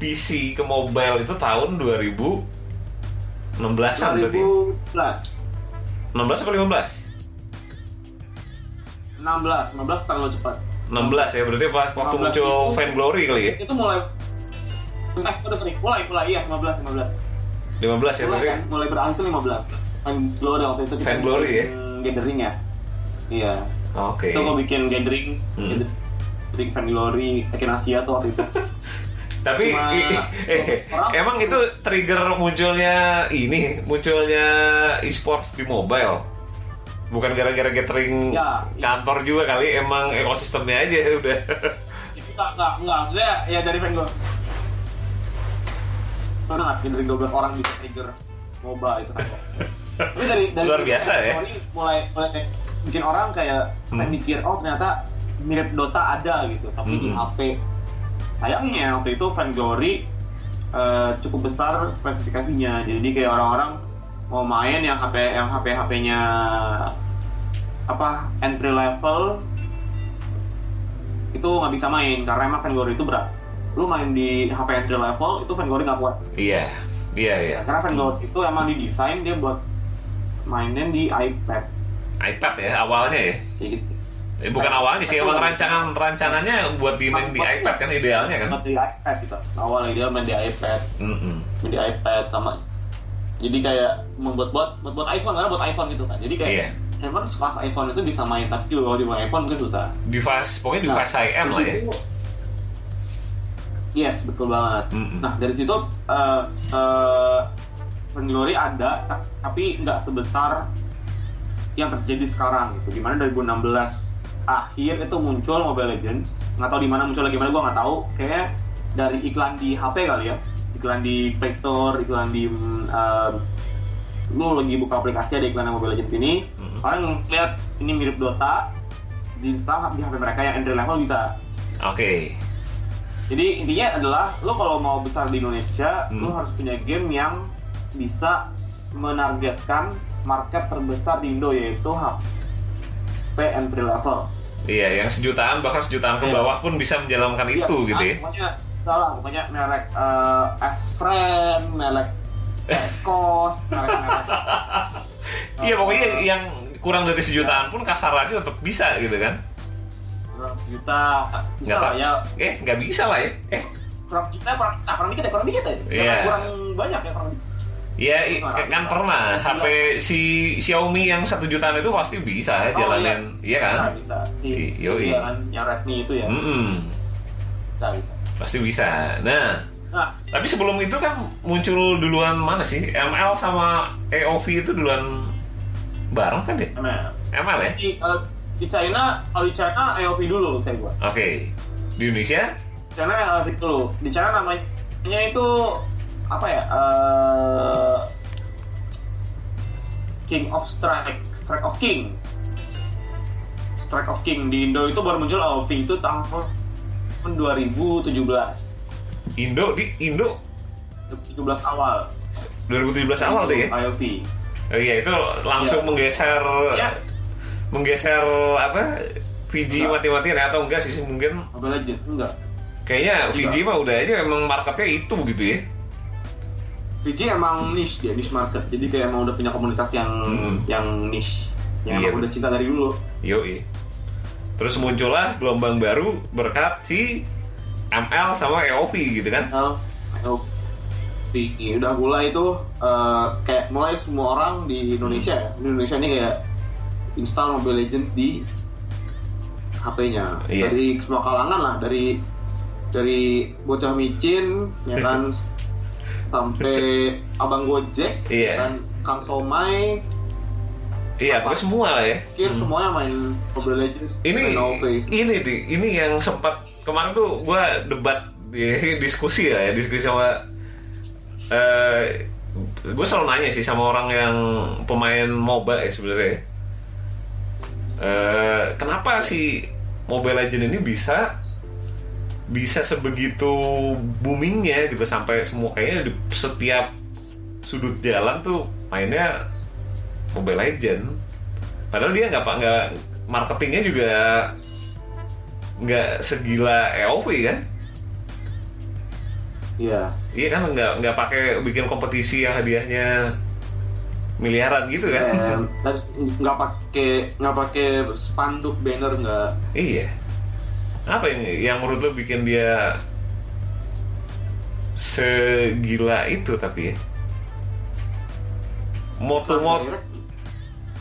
PC ke mobile itu tahun 2016-an berarti. ya? 2011, 16 atau 15? 16, 16 terlalu cepat. 16 ya berarti pas waktu 16 muncul itu- Fan Glory kali ya Itu mulai Eh, udah sering mulai mulai iya 15 15. 15 ya mulai berarti kan mulai itu 15. Fan Glory waktu itu Fan Glory ya? Gathering ya. Iya. Oke Itu gue bikin gathering, Hmm. gathering Fan Glory Tekken Asia tuh waktu itu. tapi Cuma- i- eh, Orang- emang itu trigger munculnya ini munculnya e-sports di mobile bukan gara-gara gathering Ya, iya. kantor juga kali emang ekosistemnya aja udah itu enggak enggak enggak maksudnya ya dari fan gue nggak gathering 12 orang bisa trigger MOBA itu kan tapi dari dari Luar biasa ya. Mulai mulai bikin orang kayak Hmm. mikir oh ternyata mirip Dota ada gitu. Tapi di Hmm. HP sayangnya waktu itu fan Glory eh, cukup besar spesifikasinya. Jadi kayak orang-orang mau main yang HP yang HP HP-nya apa entry level itu nggak bisa main. Karena emang Vanguard itu berat. Lu main di HP entry level itu Vanguard nggak kuat. Iya iya iya. Karena Vanguard itu emang didesain dia buat mainin di iPad iPad ya awalnya ya gitu Eh, bukan awalnya sih emang rancangan rancangannya buat di main di iPad kan idealnya kan di iPad gitu awalnya dia main di iPad Mm-mm. main di iPad sama jadi kayak membuat buat buat, buat iPhone karena buat iPhone gitu kan jadi kayak Iya. handphone sekelas iPhone itu bisa main tapi kalau di iPhone mungkin susah device pokoknya device high end lah ya Yes, betul banget. Mm-mm. Nah, dari situ uh, uh, Glory ada, ta- tapi nggak sebesar yang terjadi sekarang gitu. Gimana 2016 akhir itu muncul Mobile Legends. Nggak tahu di mana muncul lagi mana gue nggak tahu. Kayak dari iklan di HP kali ya, iklan di Play Store, iklan di um, lu lagi buka aplikasi ada iklan Mobile Legends ini, Mhm. kalian lihat ini mirip Dota, di install di HP mereka yang entry level bisa oke jadi intinya adalah lo kalau mau besar di Indonesia, Hmm. lo harus punya game yang bisa menargetkan market terbesar di Indo yaitu HP entry level. iya yang sejutaan bahkan sejutaan ke Iya. bawah pun bisa menjalankan Iya, itu gitu ya Pokoknya salah, pokoknya merek uh, S-Friend, merek Ecos, merek-merek iya pokoknya yang kurang dari sejutaan pun kasarannya tetap bisa gitu kan kurang sejuta, bisa Nggak lah ya. eh nggak bisa lah ya eh Kurang kita, kurang, ah, kurang dikit ya, kurang dikit ya. Iya. Kurang banyak ya, kurang Ya, i- kan pernah HP si Xiaomi yang satu jutaan itu pasti bisa ya, Oh, jalanin, iya kan? Bisa, bisa. I- yoi. iya kan, yang Redmi itu ya. Mm-mm, Bisa, bisa. pasti bisa. Nah, Nah, tapi sebelum itu kan muncul duluan mana sih? ML sama AOV itu duluan bareng kan ya? ML. ML ya? Di, eh, di China, kalau di China AOV dulu kayak gua. Oke. Di Indonesia? China AOV dulu. Di China namanya itu apa ya? eh, King of Strike, Strike of King. Strike of King di Indo itu baru muncul AOV itu tahun 2017. Indo di Indo 17 awal 2017 awal tuh ya? IoT Oh iya itu langsung Iya. menggeser ya menggeser apa VG mati-matian ya, atau enggak sih mungkin Mobile Legends enggak kayaknya. VG mah udah aja emang marketnya itu gitu ya. VG emang niche dia niche market jadi kayak emang udah punya komunitas yang Hmm. yang niche yang Iya, emang udah cinta dari dulu Yoi. Terus muncullah gelombang baru berkat si ML sama EOP gitu kan? Well, IoT udah mulai itu eh, kayak mulai semua orang di Indonesia ya di Indonesia ini kayak install Mobile Legends di HP-nya Iya. dari semua kalangan lah dari dari bocah micin ya kan sampai abang gojek Iya. dan kang somai Iya, pokoknya semua lah ya. kir semuanya main Mobile Legends Ini ini di ini yang sempat kemarin tuh gue debat di diskusi ya, diskusi sama eh gue selalu nanya sih sama orang yang pemain MOBA ya sebenarnya. Eh, kenapa sih Mobile Legend ini bisa bisa sebegitu boomingnya gitu sampai semua kayaknya di setiap sudut jalan tuh mainnya Mobile Legend. Padahal dia nggak nggak marketingnya juga nggak segila EOV kan? Iya. Iya kan nggak nggak pakai bikin kompetisi yang hadiahnya miliaran gitu kan? Dan dan nggak pakai nggak pakai spanduk banner nggak Iya. Apa yang yang menurut lo bikin dia segila itu tapi ya? Moto-moto direct.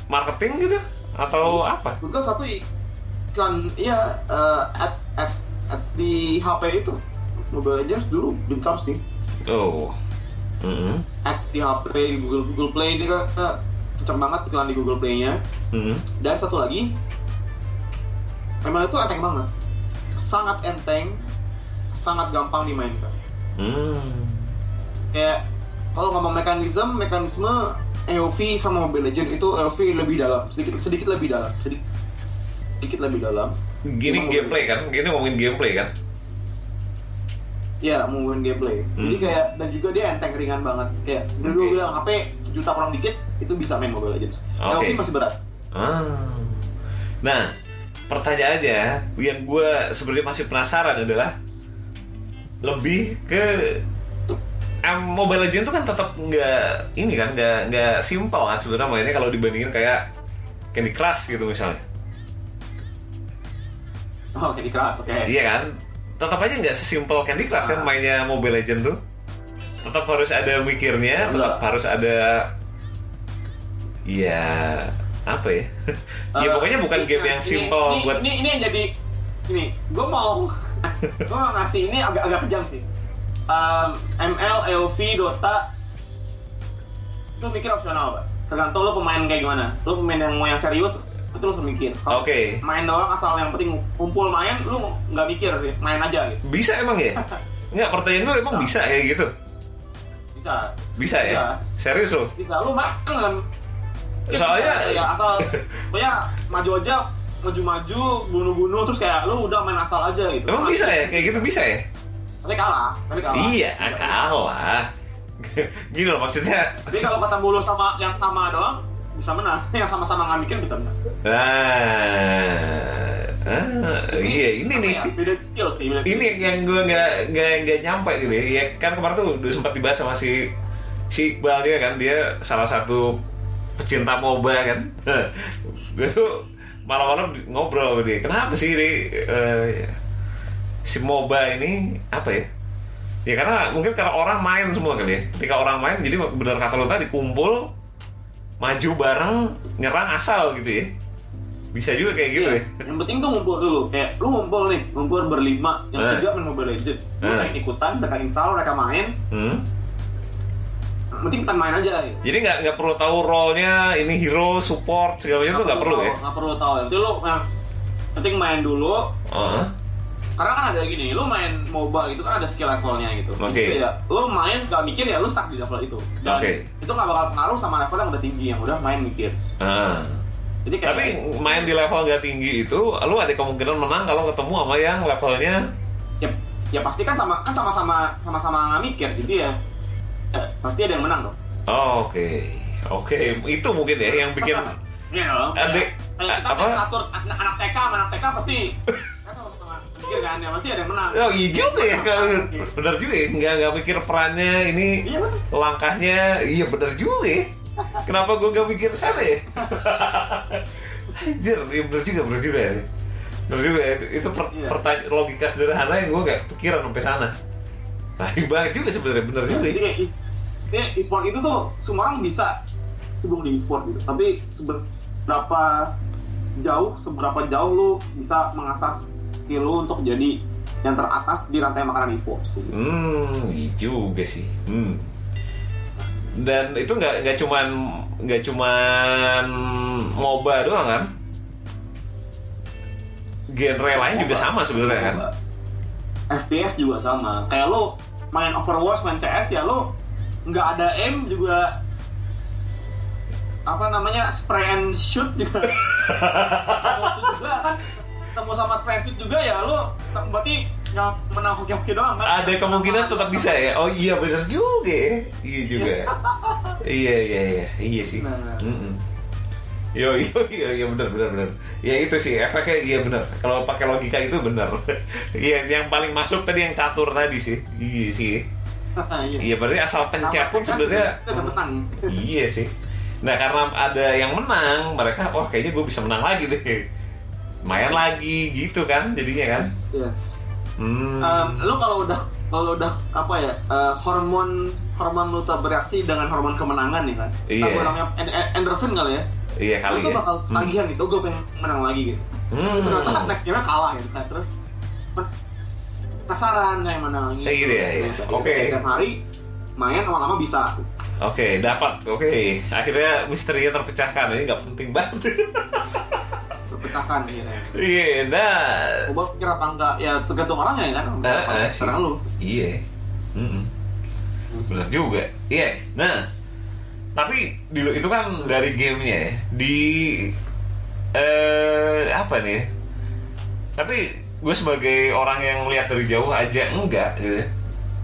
marketing gitu atau apa? Itu kan satu iklan iya eh, ad, ads, ads di HP itu Mobile Legends dulu gencar sih Oh. Mm-mm. ads di HP di Google Google Play ini kan eh, kenceng banget iklan di Google Play-nya Mm-mm. dan satu lagi ML itu enteng banget sangat enteng sangat gampang dimainkan Hmm. kayak kalau ngomong mekanisme mekanisme EOV sama Mobile Legends itu EOV lebih dalam sedikit sedikit lebih dalam sedikit sedikit lebih dalam Gini Emang gameplay kan? Gini ngomongin gameplay kan? ya ngomongin gameplay jadi Hmm. kayak dan juga dia enteng ringan banget kayak dulu bilang HP sejuta kurang dikit itu bisa main Mobile Legends Oke. EOV masih berat Ah. Nah, pertanyaannya yang gue sebenarnya masih penasaran adalah lebih ke em, Mobile Legends itu kan tetap nggak ini kan nggak nggak simpel kan sebenarnya mainnya kalau dibandingin kayak Candy Crush gitu misalnya. oh jadi keras oke Iya kan? Tetap aja nggak sesimpel Candy Crush kan Ah. mainnya Mobile Legends tuh. Tetap harus ada mikirnya, tetap harus ada Iya, apa ya? ya Eh, pokoknya bukan game yang ini- simple ini, buat ini, ini yang jadi ini gue mau gue mau ngasih ini agak agak kejam sih um, ML EOV Dota itu mikir opsional pak tergantung lo pemain kayak gimana lo pemain yang mau yang serius itu lo mikir Oke. main doang asal yang penting kumpul main lo nggak mikir sih main aja gitu Bisa emang ya? Enggak, pertanyaan gue emang bisa kayak gitu? bisa Bisa ya? Bisa. Serius loh? bisa lo main kan Soalnya- ya asal pokoknya maju aja maju-maju bunuh-bunuh terus kayak lu udah main asal aja gitu Emang bisa ya? Kayak gitu bisa ya? tapi kalah tapi kalah Iya, kalah. Gini loh maksudnya. Tapi kalau ketemu lu sama yang sama doang bisa menang. Yang sama-sama nggak mikir bisa menang. Nah, ah, iya ini nih. ya? Beda skill sih. Beda Ini yang gue nggak nggak nggak nyampe gitu ya. Ya kan kemarin tuh udah sempat dibahas sama si si Iqbal dia kan dia salah satu pecinta MOBA kan. Gue tuh malam-malam ngobrol sama dia. Kenapa sih ini eh, si MOBA ini apa ya? Ya karena mungkin karena orang main semua kali ya. Ketika orang main jadi benar kata lo tadi kumpul maju bareng nyerang asal gitu ya. Bisa juga kayak gitu ya. Yang penting tuh ngumpul dulu. Kayak lu ngumpul nih, ngumpul berlima, yang Eh. tiga main Mobile Legends. Lu Eh. ikutan, mereka install, mereka main. Hmm. Penting kita main aja. Ya. Jadi nggak nggak perlu tahu role-nya ini hero, support segala macam itu nggak perlu ya. Nggak perlu tahu. Jadi lu yang penting main dulu. Oh. Karena kan ada gini, lu main MOBA itu kan ada skill levelnya gitu. Oke. Jadi ya, lu main gak mikir ya lu stuck di level itu. Dan Oke. itu gak bakal pengaruh sama level yang udah tinggi yang udah main mikir. Ah. Jadi kayak Tapi main di level nggak tinggi itu, lu ada kemungkinan menang kalau ketemu sama yang levelnya ya, ya pasti kan sama kan sama-sama sama-sama nggak mikir jadi ya, ya pasti ada yang menang dong. Oh, Oke, oke, itu mungkin ya yang bikin Iya dong. Adik, Kayak kita apa? catur anak, anak TK, sama anak TK pasti kan sama-sama mikir kan ya pasti ada yang menang. Oh iya juga ya, kalau bener juga ya, nggak nggak mikir perannya ini Iya langkahnya, iya bener juga ya. Kenapa gue nggak mikir sana ya? Anjir, iya bener juga, bener juga ya. Bener juga ya, itu per- Iya. pertanyaan logika sederhana yang gue nggak pikiran sampai sana. Nah, banyak juga sebenarnya bener juga Jadi ya. kayak e- ini e-sport itu tuh semua orang bisa sebelum di e-sport gitu. Tapi seberapa jauh, seberapa jauh lu bisa mengasah skill lu untuk jadi yang teratas di rantai makanan e-sport. gitu. Hmm, iya juga sih. Hmm. Dan itu nggak nggak cuman nggak cuman MOBA doang kan? Genre lain juga sama sebenarnya kan? FPS juga sama. Kayak lu main Overwatch, main CS ya lu nggak ada aim juga apa namanya spray and shoot juga. Juga kan ketemu sama spray and shoot juga ya lu berarti nggak menang hoki-hoki doang kan? Ada kemungkinan tetap bisa ya? Oh iya bener juga ya. Iya juga. iya iya iya iya sih. Nah. Mm-mm. Yo yo yo yo bener bener bener. Ya itu sih efeknya iya bener. Kalau pakai logika itu bener. Iya yang paling masuk tadi yang catur tadi sih. Iya sih. Iya berarti asal pencet pun sebenarnya. Iya sih. Nah karena ada yang menang, mereka wah kayaknya gue bisa menang lagi deh. Main lagi gitu kan jadinya kan. Yes. Hmm. Em, lu kalau udah kalau udah apa ya eh, hormon hormon lu bereaksi dengan hormon kemenangan nih kan Iya. Tahu namanya en- en- endorphin kali ya iya kali ya. bakal Hmm. tagihan gitu gue pengen menang lagi gitu Hmm. ternyata next game kalah gitu kan terus penasaran kayak menang lagi Kayak gitu ya, iya. Gitu. Oke. tiap hari main lama-lama bisa Oke, dapat. Oke, akhirnya misterinya terpecahkan. Ini nggak penting banget. berpecahkan gitu ya Iya, nah. gue kira apa enggak ya tergantung orangnya ya kan Ah, ah, sih. serang lu Iya. Mm-mm. Benar juga. Iya. Nah, tapi dulu itu kan dari gamenya ya. Di eh apa nih? Tapi gue sebagai orang yang lihat dari jauh aja enggak gitu.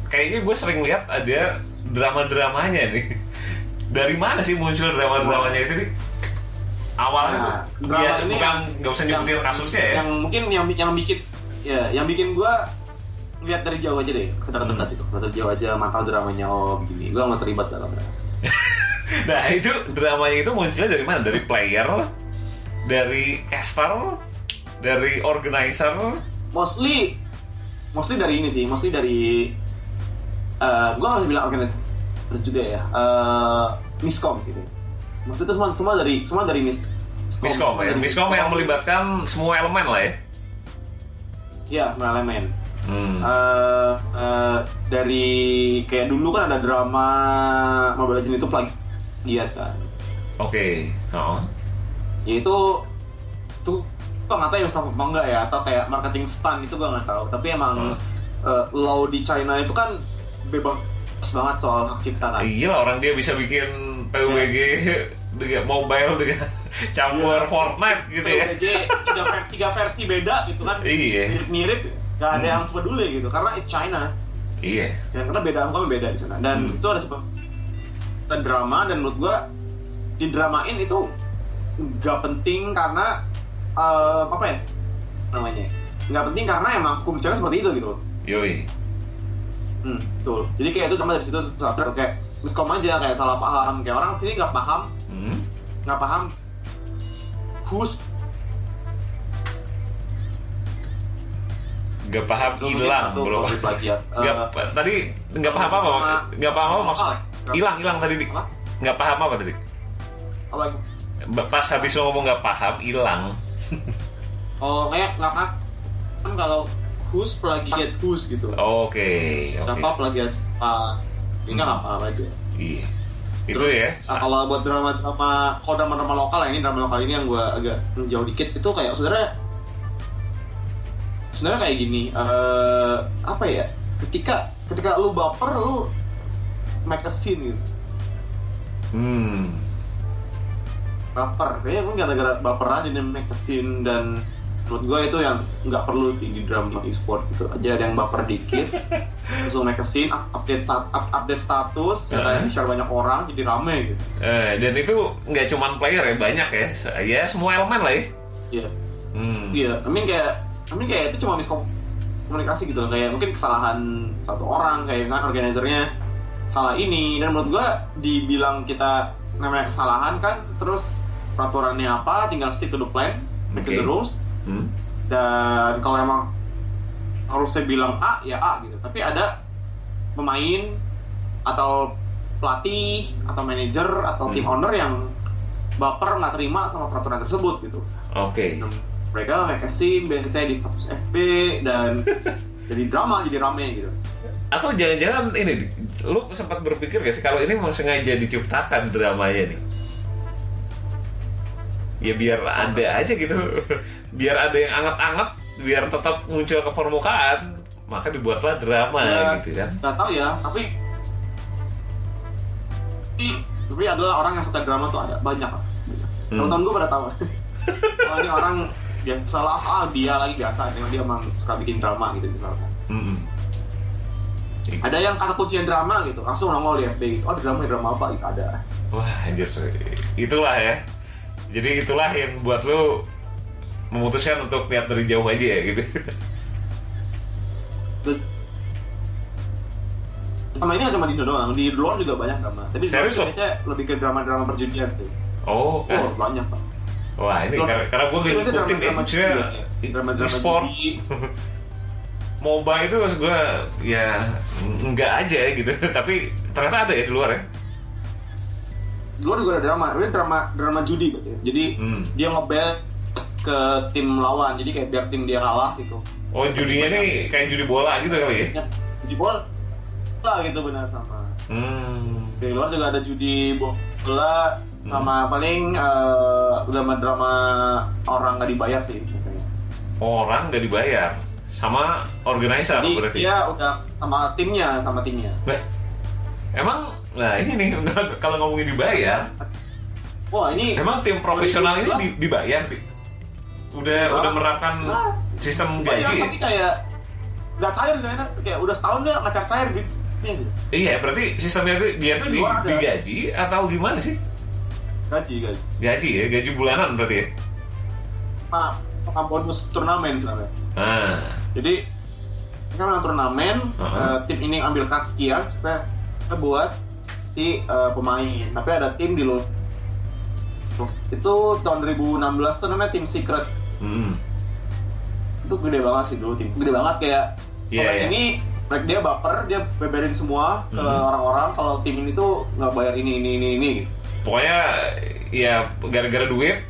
Kayaknya gue sering lihat ada drama-dramanya nih. Dari mana sih muncul drama-dramanya itu nih? Awalnya Nah, ya, ini bukan nggak usah nyebutin yang- kasusnya ya. yang mungkin yang yang bikin ya yang bikin gua lihat dari jauh aja deh Hmm. dekat-dekat itu dari jauh aja mantau dramanya oh begini gua nggak terlibat dalam drama Nah itu dramanya itu munculnya dari mana? Dari player, dari caster, dari organizer. mostly mostly dari ini sih mostly dari eh gua nggak bisa bilang organizer juga ya eh miskom sih maksudnya itu semua semua dari semua dari mis Miskom ya, dari Miskom yang melibatkan semua elemen lah ya. Iya, semua elemen. Hmm. Eh, eh, dari kayak dulu kan ada drama Mobile Legends itu plagiat kan. Oke. Oh. Yaitu tuh gua nggak tahu ya staff apa enggak ya atau kayak marketing stunt itu gua nggak tahu. Tapi emang eh, law di China itu kan bebas banget soal hak cipta kan. Iya orang dia bisa bikin PUBG dengan mobile dengan campur Fortnite gitu ya. PUBG tiga, tiga versi beda gitu kan. Iya. Mirip-mirip, gak ada yang peduli gitu karena it's China. Iya. ya karena beda angkanya beda di sana dan Hmm. itu ada dan drama dan menurut gua didramain itu nggak penting karena eh, apa ya namanya nggak penting karena emang hukum China seperti itu gitu Yoi. hmm, betul jadi kayak itu sama dari situ sampai kayak miskom aja kayak salah paham kayak orang sini nggak paham Hmm. nggak paham who's Nggak paham hilang bro. Nggak Eh, tadi nggak paham apa nggak paham apa maksud Apa? Hilang hilang tadi Dik. Apa? nggak paham apa tadi apa pas habis lo ngomong nggak paham hilang. Oh kayak nggak kan kan kalau who's plagiat who's gitu. Oke oke. Siapa plagiat ah ini nggak apa-apa aja. Iya. Itu Terus, ya. nah, kalau buat drama drama kalau drama drama lokal ya, ini drama lokal ini yang gue agak menjauh dikit itu kayak sebenarnya sebenarnya kayak gini eh apa ya? Ketika ketika lu baper lu make a scene gitu. Hmm. Baper. Kayaknya gue gara-gara baper aja nih make a scene dan menurut gue itu yang nggak perlu sih di drama e-sport gitu. Aja ada yang baper dikit terus lu make a scene up- update up- update status ya kayak Uh-huh. share banyak orang jadi rame gitu. Eh, dan itu nggak cuman player ya banyak ya. Ya semua elemen lah ya. Iya. Hmm. Iya, I mean kayak, I mean kayak itu cuma miskomunikasi gitu loh. Kayak mungkin kesalahan satu orang, kayak kan organizernya salah ini. Dan menurut gua dibilang kita namanya kesalahan kan, terus peraturannya apa, tinggal stick to the plan, stick to Oke. the rules. Hmm. Dan kalau emang harusnya bilang A, ya A gitu. Tapi ada pemain atau pelatih atau manajer atau team Hmm. owner yang baper nggak terima sama peraturan tersebut gitu oke mereka make a scene biasanya di status FB dan jadi drama jadi rame gitu atau jangan-jangan ini lu sempat berpikir gak sih kalau ini mau sengaja diciptakan dramanya nih? Ya biar ada aja gitu. Biar ada yang anget-anget biar tetap muncul ke permukaan maka dibuatlah drama Ya, gitu kan. Nggak tahu ya tapi tapi adalah orang yang suka drama tuh ada banyak lah Hmm. teman-teman gue pada tahu. Oh, ini orang yang salah ah dia lagi biasa dia emang suka bikin drama gitu misalkan. Mm-mm. Ada yang kata kuncian drama gitu langsung nongol di FB gitu oh drama drama apa? Gitu ada. Wah anjir itulah ya. Jadi itulah yang buat lu memutuskan untuk lihat dari jauh aja ya gitu. Sama ini cuma di Indo doang di luar juga banyak drama. Tapi Serius, kayaknya lebih ke drama-drama perjudian tuh oh oh banyak pak. Wah ini Loh, karena, karena gue ngikutin ya maksudnya judi ya. Drama-drama e-sport. judi. MOBA itu maksud gue ya enggak aja gitu. Tapi ternyata ada ya di luar ya? Di luar juga ada drama. Ini drama drama judi berarti ya. jadi Hmm. dia ngebet ke tim lawan. Jadi kayak biar tim dia kalah gitu. Oh judinya nih kayak judi bola gitu kali ya? Ya, judi bola lah gitu benar sama. Hmm. di luar juga ada judi bola sama paling eh, drama-drama orang nggak dibayar sih biasanya. orang nggak dibayar sama organizer jadi berarti? dia udah sama timnya sama timnya. Lah, emang nah ini nih kalau ngomongin dibayar wah ini emang tim profesional ini di- dibayar udah Wah. udah menerapkan Wah. sistem gaji ya? tapi kayak nggak cair kan kayak udah setahun dia nggak cair gitu. Gitu. Iya berarti sistemnya itu dia tuh di, digaji atau gimana sih? Gaji gaji. Gaji ya gaji bulanan berarti ya? Pak, sama bonus turnamen sebenarnya. nah Jadi kita menang turnamen, Uh-huh. eh, tim ini ambil cut sekian, kita, kita buat si eh, pemain. Tapi ada tim di luar. Itu tahun 2016 tuh namanya tim secret. hmm. Itu gede banget sih dulu tim. Gede banget kayak pemain iya. ini mereka dia baper, dia beberin semua ke Mhm. orang-orang kalau tim ini tuh nggak bayar ini ini ini ini. pokoknya ya gara-gara duit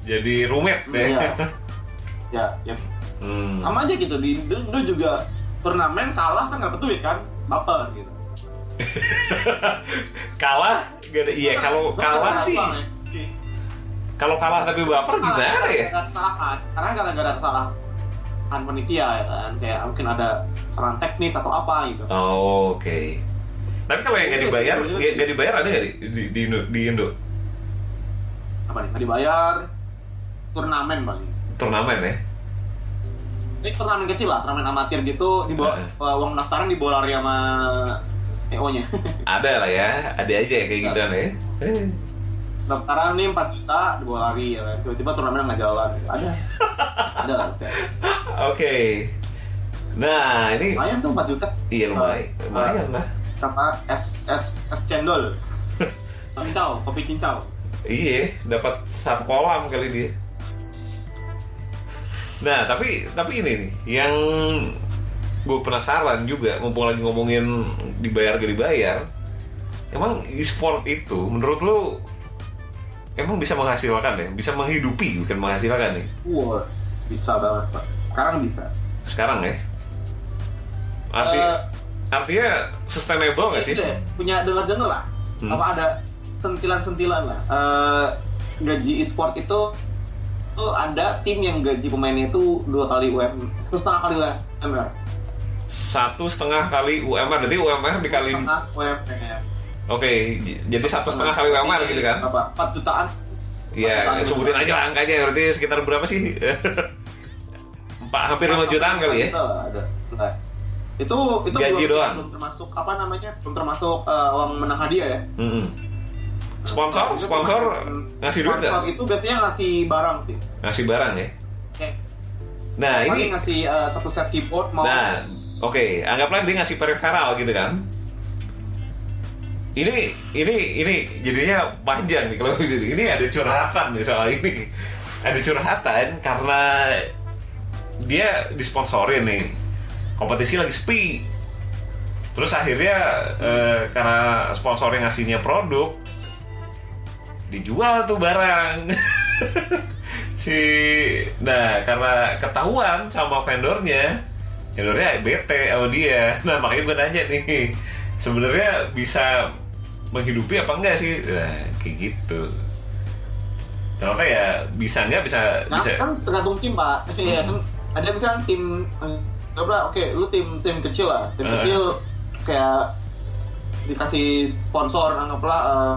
jadi rumit deh Iya. Ya, ya hmm. sama aja gitu di dulu dulu juga turnamen kalah kan nggak duit kan? Baper gitu. Kalah? Gak ada iya kalau kalah sih. kalau kalah tapi baper gimana ya? kesalahan. Karena gara-gara kesalahan panitia ya kan? Kayak mungkin ada kesalahan teknis atau apa gitu. Oh, oke. Tapi kalau yang nggak dibayar nggak nggak dibayar ada nggak di, di, di Indo, di Indo? Apa nih? Nggak dibayar. Turnamen paling. Turnamen ya ini turnamen kecil lah turnamen amatir gitu di bawah uh, uang pendaftaran dibawa lari sama EO nya ada lah ya ada aja ya kayak gitu ya Eh. pendaftaran nih 4 juta dibawa lari ya. Tiba-tiba turnamen nggak jalan. Ada. Ada lah oke. Nah ini lumayan tuh 4 juta. Iya lumayan Uh, lumayan lah. sama es es es cendol. Cincau kopi cincau. Iya dapat satu kolam kali dia Nah, tapi tapi ini nih yang gue penasaran juga mumpung lagi ngomongin dibayar gak dibayar. Emang e-sport itu menurut lu emang bisa menghasilkan ya? Bisa menghidupi bukan menghasilkan nih? Wah, bisa banget pak. Sekarang bisa. Sekarang ya. Arti Eh, artinya sustainable gak sih? Deh, punya dengar-dengar lah. Hmm. Apa ada sentilan-sentilan lah. Eh, gaji e-sport itu tuh ada tim yang gaji pemainnya itu dua kali UM, terus setengah kali UMR. Satu setengah kali UMR, jadi UMR dikali Setengah UMR. Oke, j- jadi satu setengah kali UMR gitu kan? Apa? 4 jutaan. Iya, Empat sebutin aja lah angkanya berarti sekitar berapa sih? Empat hampir lima jutaan kali ya? Itu ada. Itu itu Gaji belum, doang. belum termasuk apa namanya? Belum termasuk eh, uang menang hadiah ya. Mm-mm. Sponsor, sponsor ngasih duit sponsor nggak? itu biasanya ngasih barang sih. Ngasih barang ya? Kayak Nah paling ini, ngasih eh, satu set keyboard mau nah oke, anggaplah dia ngasih peripheral gitu kan? Ini, ini, ini jadinya panjang nih kalau. Ini ada curhatan nih soal ini. Ada curhatan karena dia disponsorin nih. Kompetisi lagi sepi. Terus akhirnya eh, karena sponsornya ngasihnya produk, dijual tuh barang. si, nah karena ketahuan sama vendornya, vendornya bete sama dia. Nah makanya gue nanya nih, sebenarnya bisa menghidupi apa enggak sih? Nah, kayak gitu. Ternyata ya bisa nggak bisa Nah, bisa. kan tergantung tim pak. Iya kan ada misalnya tim eh, berapa? Oke, lu tim tim kecil lah. Tim Eh. kecil kayak dikasih sponsor anggaplah eh,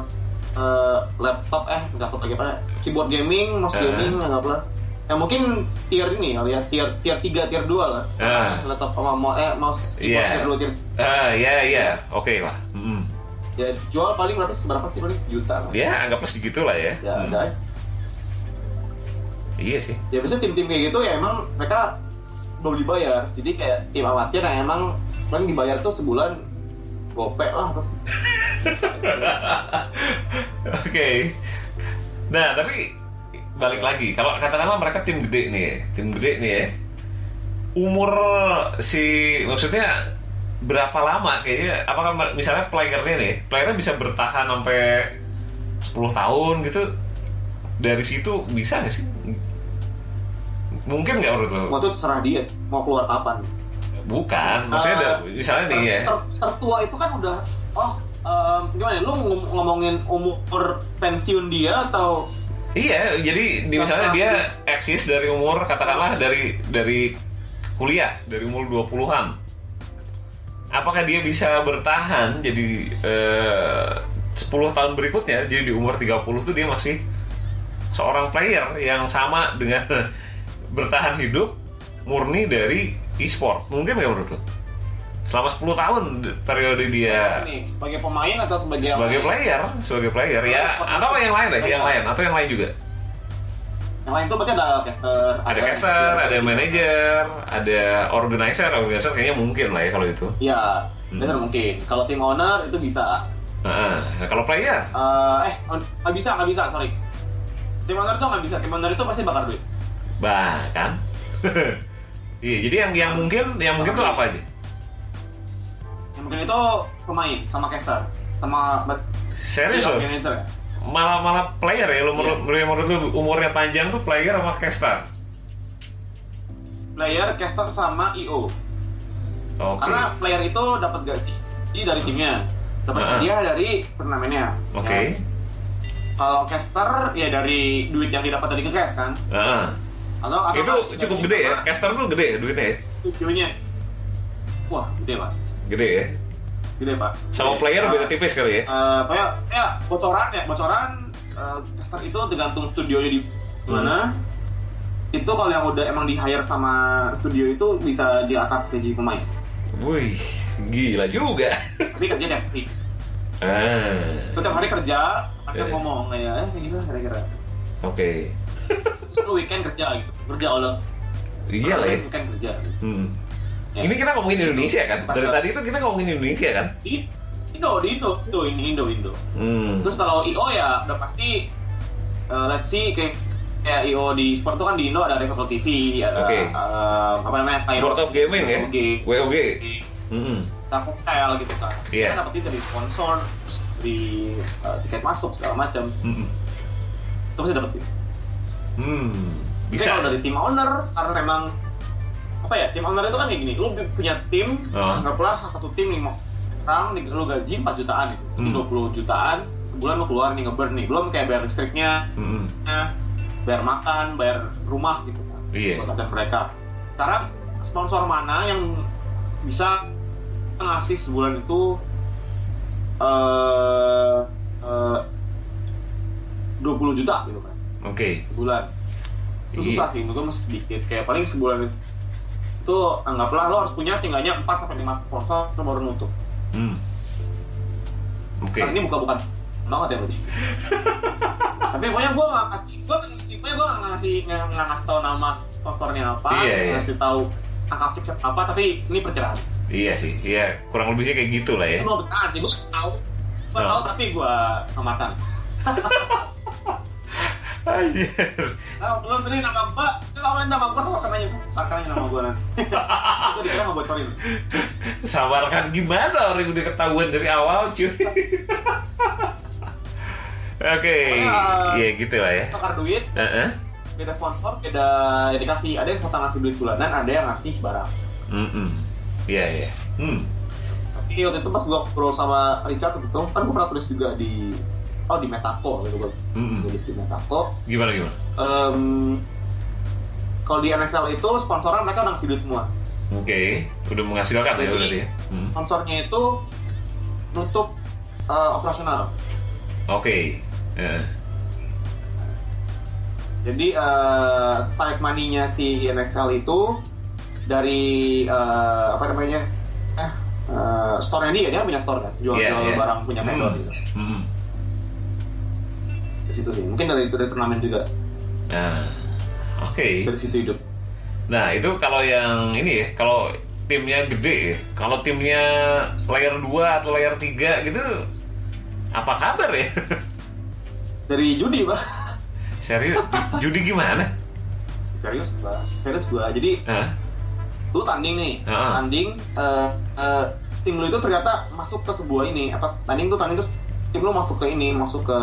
eh, laptop eh laptop lagi apa? Keyboard gaming, mouse Eh. gaming anggaplah. Ya mungkin tier ini kali ya, tier tier 3, tier 2 lah. Ah. Laptop sama mau eh mouse keyboard Iya. tier 2, tier Ah ya ya, oke lah. Mm. ya jual paling berapa berapa sih paling sejuta lah. Ya anggaplah segitu lah ya. Ya Hmm. ada. Iya sih. ya biasanya tim-tim kayak gitu ya emang mereka belum dibayar jadi kayak tim amatir yang emang kan dibayar tuh sebulan gopek lah terus Oke. Nah, tapi balik lagi. Kalau katakanlah mereka tim gede nih, tim gede nih ya. Umur si maksudnya berapa lama kayaknya apakah misalnya playernya nih, playernya bisa bertahan sampai 10 tahun gitu. Dari situ bisa nggak sih? Mungkin nggak menurut lo? waktu itu terserah dia mau keluar kapan Bukan, maksudnya ada- misalnya nih ya. ter- tertua itu kan udah oh em, gimana ya, lu ngom- ngomongin umur pensiun dia atau Iya, jadi di, misalnya dia eksis dari umur katakanlah dari dari kuliah, dari umur 20-an. Apakah dia bisa bertahan jadi eh, 10 tahun berikutnya jadi di umur 30 tuh dia masih seorang player yang sama dengan bertahan hidup murni dari e-sport. Mungkin nggak menurut lo? Selama 10 tahun periode dia nih sebagai pemain atau sebagai sebagai player, sebagai player ya. Atau yang lain deh, yang lain. Atau yang lain juga. yang lain tuh berarti ada caster ada caster, ada manager, ada organizer, organizer kayaknya mungkin lah ya kalau itu. ya Hmm. benar mungkin. Kalau tim owner itu bisa. Nah, nah, kalau player, Eh, eh nggak bisa nggak bisa sorry. Tim owner tuh nggak bisa. Tim owner itu pasti bakar duit. Bahkan, iya. Jadi yang yang mungkin yang mungkin tuh apa aja? yang mungkin itu pemain sama caster sama Serius loh, ya malah malah player ya. Lu menurut menurut menurut lu umurnya panjang tuh player sama caster. player caster sama io Oke, karena player itu dapat gaji dari timnya dapat hadiah dari turnamennya oke. Ya. kalau caster ya dari duit yang didapat dari cash kan Heeh. Atau, atau Itu cukup gede ya. Caster tuh gede ya duitnya ya. Videonya wah gede pak Gede ya. gede pak Sama Gede. player Eh, beda tipis kali ya. Eh, kayak ya bocoran ya bocoran eh, caster itu tergantung studionya di mana itu kalau yang udah emang di hire sama studio itu bisa di atas gaji pemain Wih, gila juga. tapi kerja hari Ah, Lu tiap hari kerja ada Eh. ngomong eh gimana kira-kira oke. Terus weekend kerja gitu kerja Allah Iya lah ya. weekend kerja Hmm. Ya. Ini kita ngomongin Indonesia kan? Dari Pasal. tadi itu kita ngomongin Indonesia kan? di Indo di Indo Indo ini Indo Indo Hmm. terus kalau IO ya udah pasti eh, let's see kayak kayak IO di sport tuh kan di Indo ada Revival TV, ada Oke. eh, apa namanya? World of Gaming ya? WOG, WOG. Mm-mm. Telkomsel gitu kan. Iya. Kita dapat itu dari sponsor, di eh, tiket masuk segala macam. Mm-mm. Itu pasti dapat Hmm. Tapi Bisa. kalau dari tim owner karena memang apa ya tim owner itu kan kayak gini lu punya tim Oh. anggaplah satu tim lima orang lu gaji 4 jutaan itu Hmm. 20 jutaan sebulan lu keluar nih ngeburn nih belum kayak bayar listriknya Mm-mm. bayar makan bayar rumah gitu kan Iya. buat mereka sekarang sponsor mana yang bisa ngasih sebulan itu eh eh, 20 juta gitu kan Oke. sebulan itu Iya. susah sih menurut masih sedikit kayak paling sebulan itu itu anggaplah lo harus punya setidaknya 4 sampai 5 sponsor baru nutup Hmm. Oke. karena ini buka-bukan banget ya berarti tapi pokoknya gue gak kasih gue gak pokoknya gue gak ngasih nggak nggak ngasih tahu nama sponsornya apa Iya, nggak iya. ngasih tahu angka fix apa tapi ini perkiraan Iya sih. Iya, kurang lebihnya kayak gitu lah ya. itu mau benar sih gue tahu gue Oh. tahu tapi gue amatan Anjir. Nah, belum tadi nama mbak, itu kalau nama gue sama kenanya, makanya nama gue nanti. Gue dikira nggak bocorin. Sabarkan gimana orang udah ketahuan dari awal cuy. Oke, Pokoknya, iya gitu lah ya. Tukar duit, Heeh. beda sponsor, beda ya dikasih. Ada yang suka ngasih duit bulanan, ada yang ngasih barang. Mm-mm. Iya iya. Hmm. Tapi waktu itu pas gue ngobrol sama Richard gitu, kan gue pernah tulis juga di oh di Metako gitu gue Mm-mm. tulis di Metako. Gimana gimana? Em, kalau di NSL itu sponsoran mereka udah ngasih duit semua. Oke, udah menghasilkan ya Jadi- berarti ya. Hmm. Sponsornya itu nutup eh, operasional. Oke. Heeh. Jadi eh, side money-nya si NXL itu dari eh, apa namanya? Eh, eh, store-nya dia, dia punya store kan, jual, Iya, jual iya. barang punya vendor Hmm. gitu. Hmm. Dari situ sih. Mungkin dari itu dari turnamen juga. Nah, oke. Dari situ hidup. Nah itu kalau yang ini ya, kalau timnya gede ya, kalau timnya layer 2 atau layer 3 gitu, apa kabar ya? Dari judi, Pak. Serius, ju- judi gimana? Serius, Pak. Serius gua. Jadi Hah? lu tanding nih, Heeh. tanding eh, eh, tim lu itu ternyata masuk ke sebuah ini apa tanding tuh tanding tuh tim lu masuk ke ini masuk ke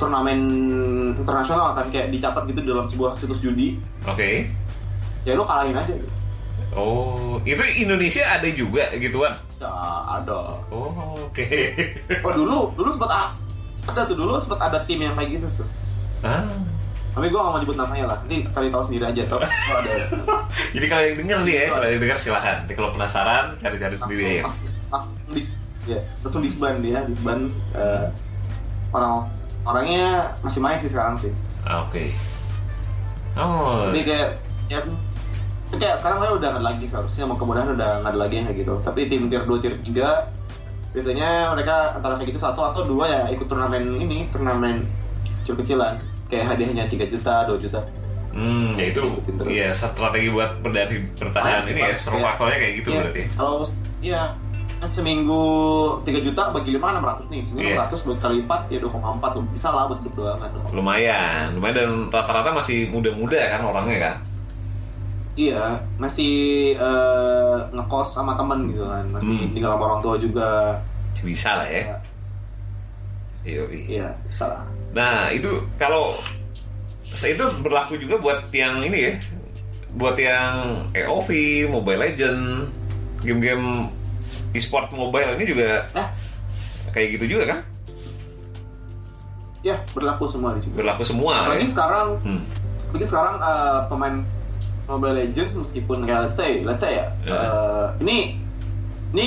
turnamen internasional kan kayak dicatat gitu dalam sebuah situs judi Oke. ya lu kalahin aja gitu. Oh, itu Indonesia ada juga gituan? ya ada Oh, oke. oh dulu dulu sempat ada tuh dulu sempat ada tim yang kayak gitu tuh ah, tapi gua gak mau nyebut namanya lah nanti cari tahu sendiri aja tuh kalau ada jadi kalau yang denger nih ya, kalau yang denger silahkan. Nanti kalau penasaran, cari-cari sendiri ya. langsung, langsung dis ya langsung disban dia disban eh, orang orangnya masih main sih sekarang sih Ah, Oke. Oh, jadi kayak ya kayak sekarang saya udah nggak lagi seharusnya mau kemudahan udah nggak ada lagi yang kayak gitu tapi tim tier 2 tier 3 biasanya mereka antara kayak gitu satu atau dua ya ikut turnamen ini turnamen kecil-kecilan kayak hadiahnya 3 juta 2 juta Hmm, ya itu Ikutin terus. ya strategi buat berdari bertahan ini ya, seru Iya. faktornya kayak gitu Iya. berarti. kalau iya kan seminggu 3 juta bagi 5 600 nih seminggu Iya. 600 buat kali 4 ya 2,4 tuh bisa lah buat kan Lumayan, lumayan dan rata-rata masih muda-muda kan orangnya kan. iya masih eh, ngekos sama temen gitu kan masih Hmm. tinggal sama orang tua juga Bisa lah ya. Yoi. iya bisa lah Nah itu kalau itu berlaku juga buat yang ini ya, buat yang EOV, Mobile Legend, game-game e-sport mobile ini juga eh kayak gitu juga kan? ya berlaku semua di juga Berlaku semua. apalagi Ya? sekarang Hmm. apalagi sekarang eh, pemain Mobile Legends meskipun kayak let's say let's say ya Ya. eh, ini ini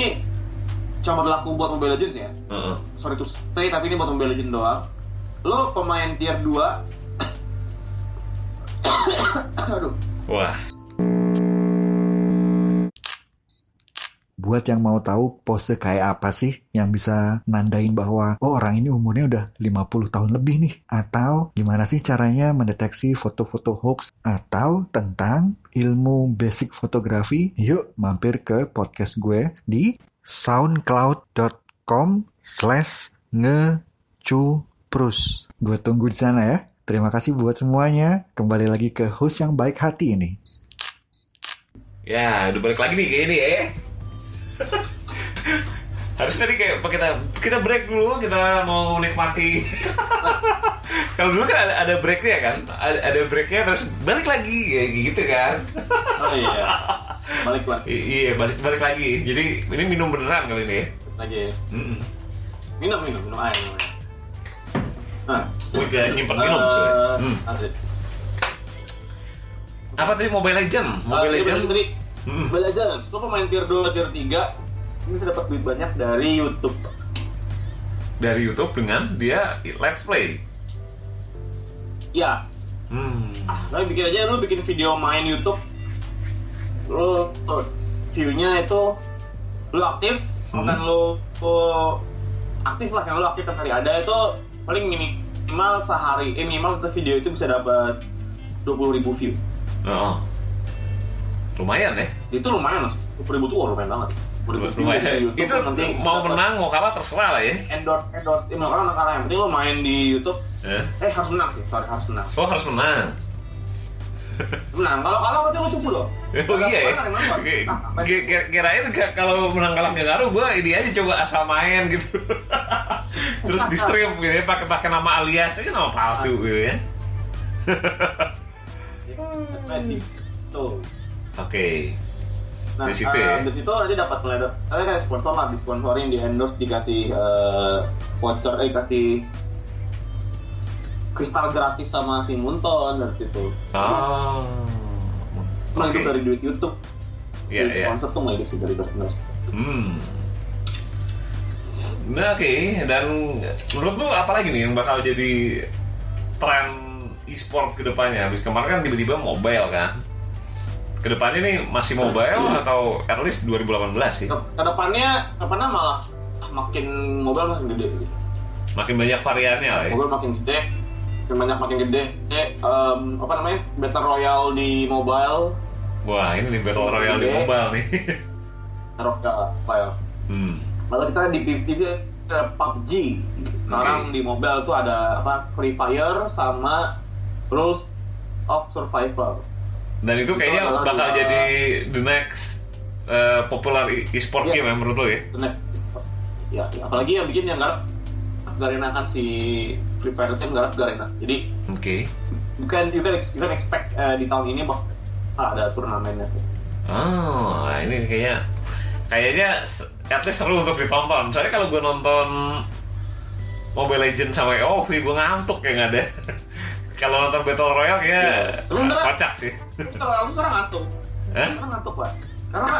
cuma berlaku buat Mobile Legends ya Heeh. sorry to say tapi ini buat Mobile Legends doang lo pemain tier 2 aduh Wah, Buat yang mau tahu pose kayak apa sih yang bisa nandain bahwa oh orang ini umurnya udah 50 tahun lebih nih atau gimana sih caranya mendeteksi foto-foto hoax atau tentang ilmu basic fotografi yuk mampir ke podcast gue di soundcloud.com slash ngecuprus gue tunggu di sana ya Terima kasih buat semuanya. Kembali lagi ke host yang baik hati ini. Ya, udah balik lagi nih kayak ini ya. Harusnya nih kayak kita kita break dulu, kita mau menikmati. Kalau dulu kan ada, ada breaknya kan, ada, ada breaknya terus balik lagi kayak gitu kan. Oh iya. Balik lagi. I- iya balik balik lagi. Jadi ini minum beneran kali ini ya. Lagi. Mm-mm. Minum, minum, minum air. Minum air. Nah, Gue gak nyimpen minum soalnya. eh, Hmm. Apa tadi Mobile Legend? Mobile Eh, Legend. Tadi, Hmm. Legends. Lo pemain tier 2, tier 3 ini bisa dapat duit banyak dari YouTube. Dari YouTube dengan dia Let's Play. Ya, Hmm. lo bikin aja lo bikin video main YouTube. Lo lo view-nya itu lo aktif, Hmm. kan lo, lo aktif lah kan lo aktif hari ada itu paling minimal sehari eh minimal satu video itu bisa dapat 20.000 ribu view Oh. Lumayan ya. itu lumayan mas 20.000 ribu tuh lumayan banget 20.000 view Lumayan. YouTube, Itu nanti mau menang mau kalah terserah lah ya. endorse endorse ini kalau kalah yang penting lo main di YouTube Eh? eh harus menang sih sorry harus menang Oh harus menang. menang kalau kalah berarti lo cupu dong Oh iya ya. Nah, Kirain ka- kalau menang kalah nggak ngaruh, gue ini aja coba asal main gitu. Terus di stream gitu ya, pakai pakai nama alias aja nama palsu gitu ya. Tuh. Oke. Nah, Di situ eh, ya? di situ nanti dapat mulai ada, kayak sponsor lah, disponsorin, di endorse, dikasih eh, voucher, eh kasih kristal gratis sama si Munton dari situ. Oh. Oke. itu dari duit YouTube. Iya Duit iya. Sponsor tuh nggak hidup sih dari endorse. Hmm. Nah, oke. Dan menurut lu apa lagi nih yang bakal jadi tren e-sport ke depannya? Habis kemarin kan tiba-tiba mobile kan. Ke depannya nih masih mobile atau at least 2018 sih? Ke- Ke depannya, ke depannya malah makin mobile makin gede. Makin banyak variannya lah ya. Mobile makin gede, makin banyak makin gede. Eh, em, apa namanya? Battle Royale di mobile, Wah, ini nih Battle Royale di mobile nih. Royale, Royale. hmm. Kalau kita di PUBG ada PUBG. Sekarang Oke. di mobile tuh ada apa? Free Fire sama Rules of Survival. Dan itu kayaknya adalah bakal dua- jadi the next uh, popular e- e-sport Yes. game ya menurut lo ya? The next- Ya, ya, apalagi yang bikin yang garap Garena kan si Free Fire itu yang garap Garena. Jadi Oke. bukan you can, ex- you can expect eh, di tahun ini bakal ada turnamennya. Oh, nah ini kayaknya kayaknya at least seru untuk ditonton. Soalnya kalau gue nonton Mobile Legends sama WoW, gue ngantuk ya nggak ada. kalau nonton Battle Royale kayak Iya. Lu beneran? kocak sih. Kalau lu sekarang ngantuk. Hah? Sekarang ngantuk pak. Karena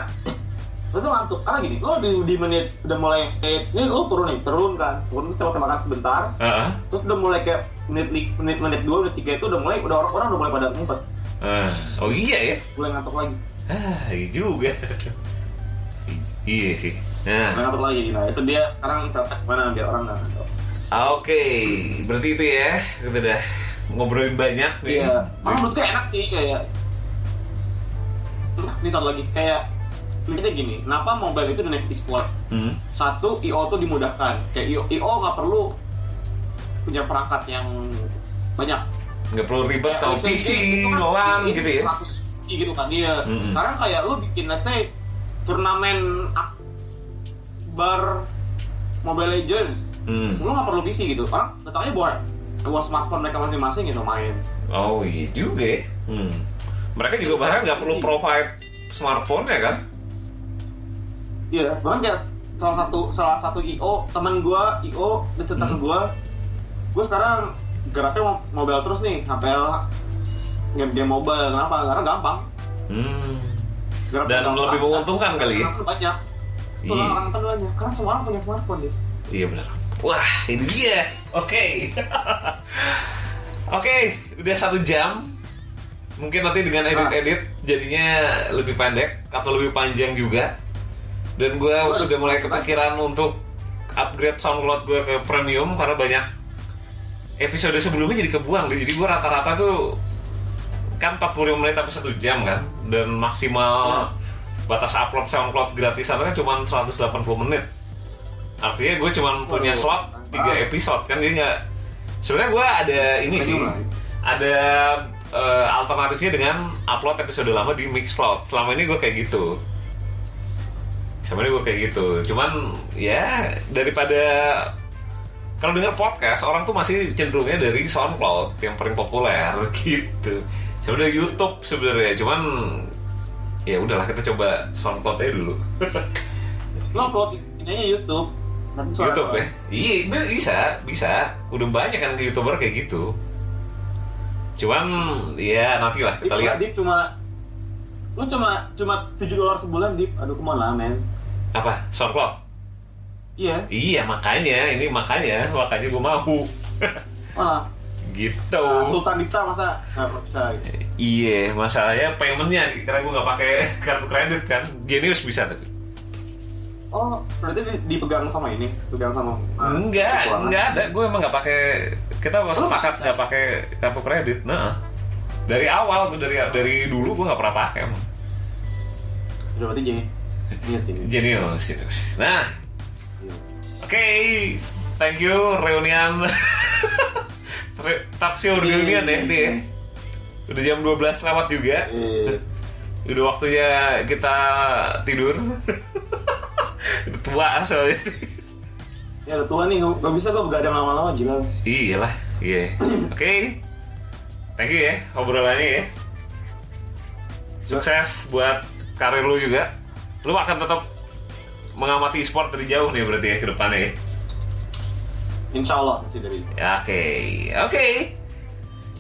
lu tuh ngantuk. Karena gini, lu di, di menit udah mulai eh, ini lu turun nih, turun kan, turun terus coba makan sebentar, Heeh. terus udah mulai kayak menit menit menit dua menit tiga itu udah mulai udah orang orang udah mulai pada ngumpet Ah, oh iya ya. mulai ngantuk lagi Ah, iya juga. Iya sih. mulai Nah, ngantuk lagi nah itu dia sekarang cara mana biar orang nggak ngantuk oke. Berarti itu ya. Kita udah ngobrolin banyak iya malah menurut gue enak sih kayak Nah, ini satu lagi kayak kita gini kenapa mobile itu the next e-sport Hmm. satu IO tuh dimudahkan kayak IO IO nggak perlu punya perangkat yang banyak Nggak perlu ribet Alexa PC doang gitu ya. 100 PC gitu kan dia. Mm-mm. Sekarang kayak lu bikin let's say turnamen akbar Mobile Legends. Hmm. Lu nggak perlu PC gitu. Orang datangnya bawa bawa smartphone mereka masing-masing gitu main. Oh iya juga ya. Hmm. Mereka juga bahkan nggak perlu provide smartphone ya kan? Iya, bahkan kayak salah satu salah satu IO teman gua IO dekat Hmm. gua gua sekarang geraknya mo- mobile terus nih sampai game-game mobile kenapa karena gampang Hmm. Gerak Dan gampang. lebih menguntungkan kali ya? Banyak Tuh, Iya. orang kan banyak karena semua orang punya smartphone ya Iya benar. Wah ini dia. Oke. Oke, udah satu jam. Mungkin nanti dengan edit-edit jadinya lebih pendek atau lebih panjang juga. Dan gue sudah mulai kepikiran untuk upgrade SoundCloud gue ke premium karena banyak episode sebelumnya jadi kebuang deh. Jadi gue rata-rata tuh kan 45 menit sampai satu jam kan dan maksimal batas upload SoundCloud gratisan kan cuma 180 menit artinya gue cuma punya Waduh, slot tiga mantap. episode kan dia nggak Sebenarnya gue ada ini sih, ada eh, alternatifnya dengan upload episode lama di Mixcloud. Selama ini gue kayak gitu. Selama ini gue kayak gitu. Cuman ya daripada kalau denger podcast orang tuh masih cenderungnya dari SoundCloud yang paling populer gitu. Sebenarnya YouTube sebenarnya, cuman ya udahlah kita coba SoundCloud aja dulu. Lo upload ininya YouTube. Suara YouTube ya? Iya bisa, bisa. Udah banyak kan youtuber kayak gitu. Cuman ya nanti lah kita lihat Dip cuma lu cuma cuma 7 dolar sebulan Dip. Aduh ke mana lah men. apa SoundCloud. Iya, Iya makanya ini makanya makanya gue mau malah gitu. uh, Sultan Dipta masa nggak bisa gitu. Iya masalahnya paymentnya karena gue nggak pakai kartu kredit kan. Genius bisa tuh. Oh, berarti di- dipegang sama ini, pegang sama uh, Enggak, keuangan. enggak ada. Gue emang nggak pakai. Kita Oh, sepakat nggak pakai kartu kredit. Nah, dari awal gue dari dari dulu gue nggak pernah pakai emang. Berarti gini. Iya sih. Genius, genius. Nah, Iya. oke, thank you reunian. Re- Taksio reunian ya, nih. ya. Udah jam 12 lewat juga. Eh, Udah waktunya kita tidur. Udah tua soalnya. ya udah tua nih, gak, bisa gue begadang lama-lama gila. Iyalah, iya. Oke. Thank you ya obrolannya ya. Sukses buat karir lu juga. Lu akan tetap mengamati sport dari jauh nih berarti ya ke depannya ya. Insya Allah masih dari. Ya, Oke, oke.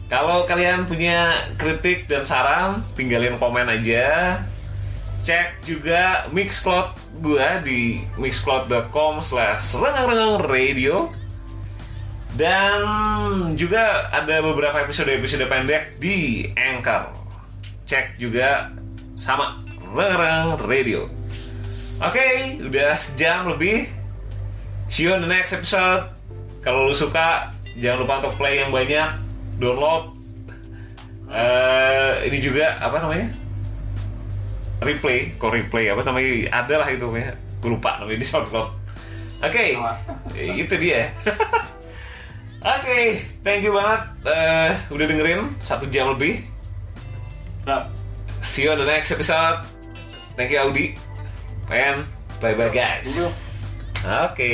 Kalau kalian punya kritik dan saran, tinggalin komen aja. Cek juga Mixcloud gua di mixcloud.com slash rengang radio dan juga ada beberapa episode-episode pendek di Anchor. Cek juga sama rengang radio. Oke, udah sejam lebih. See you on the next episode. Kalau lu suka, jangan lupa untuk play yang banyak, download. Eh, ini juga apa namanya? Replay, kok replay apa namanya? Ada lah itu ya. Gue lupa namanya di SoundCloud. Oke, eh, itu dia. Oke, thank you banget eh, udah dengerin satu jam lebih. Ya, See you on the next episode. Thank you Audi. And bye bye guys. Oke.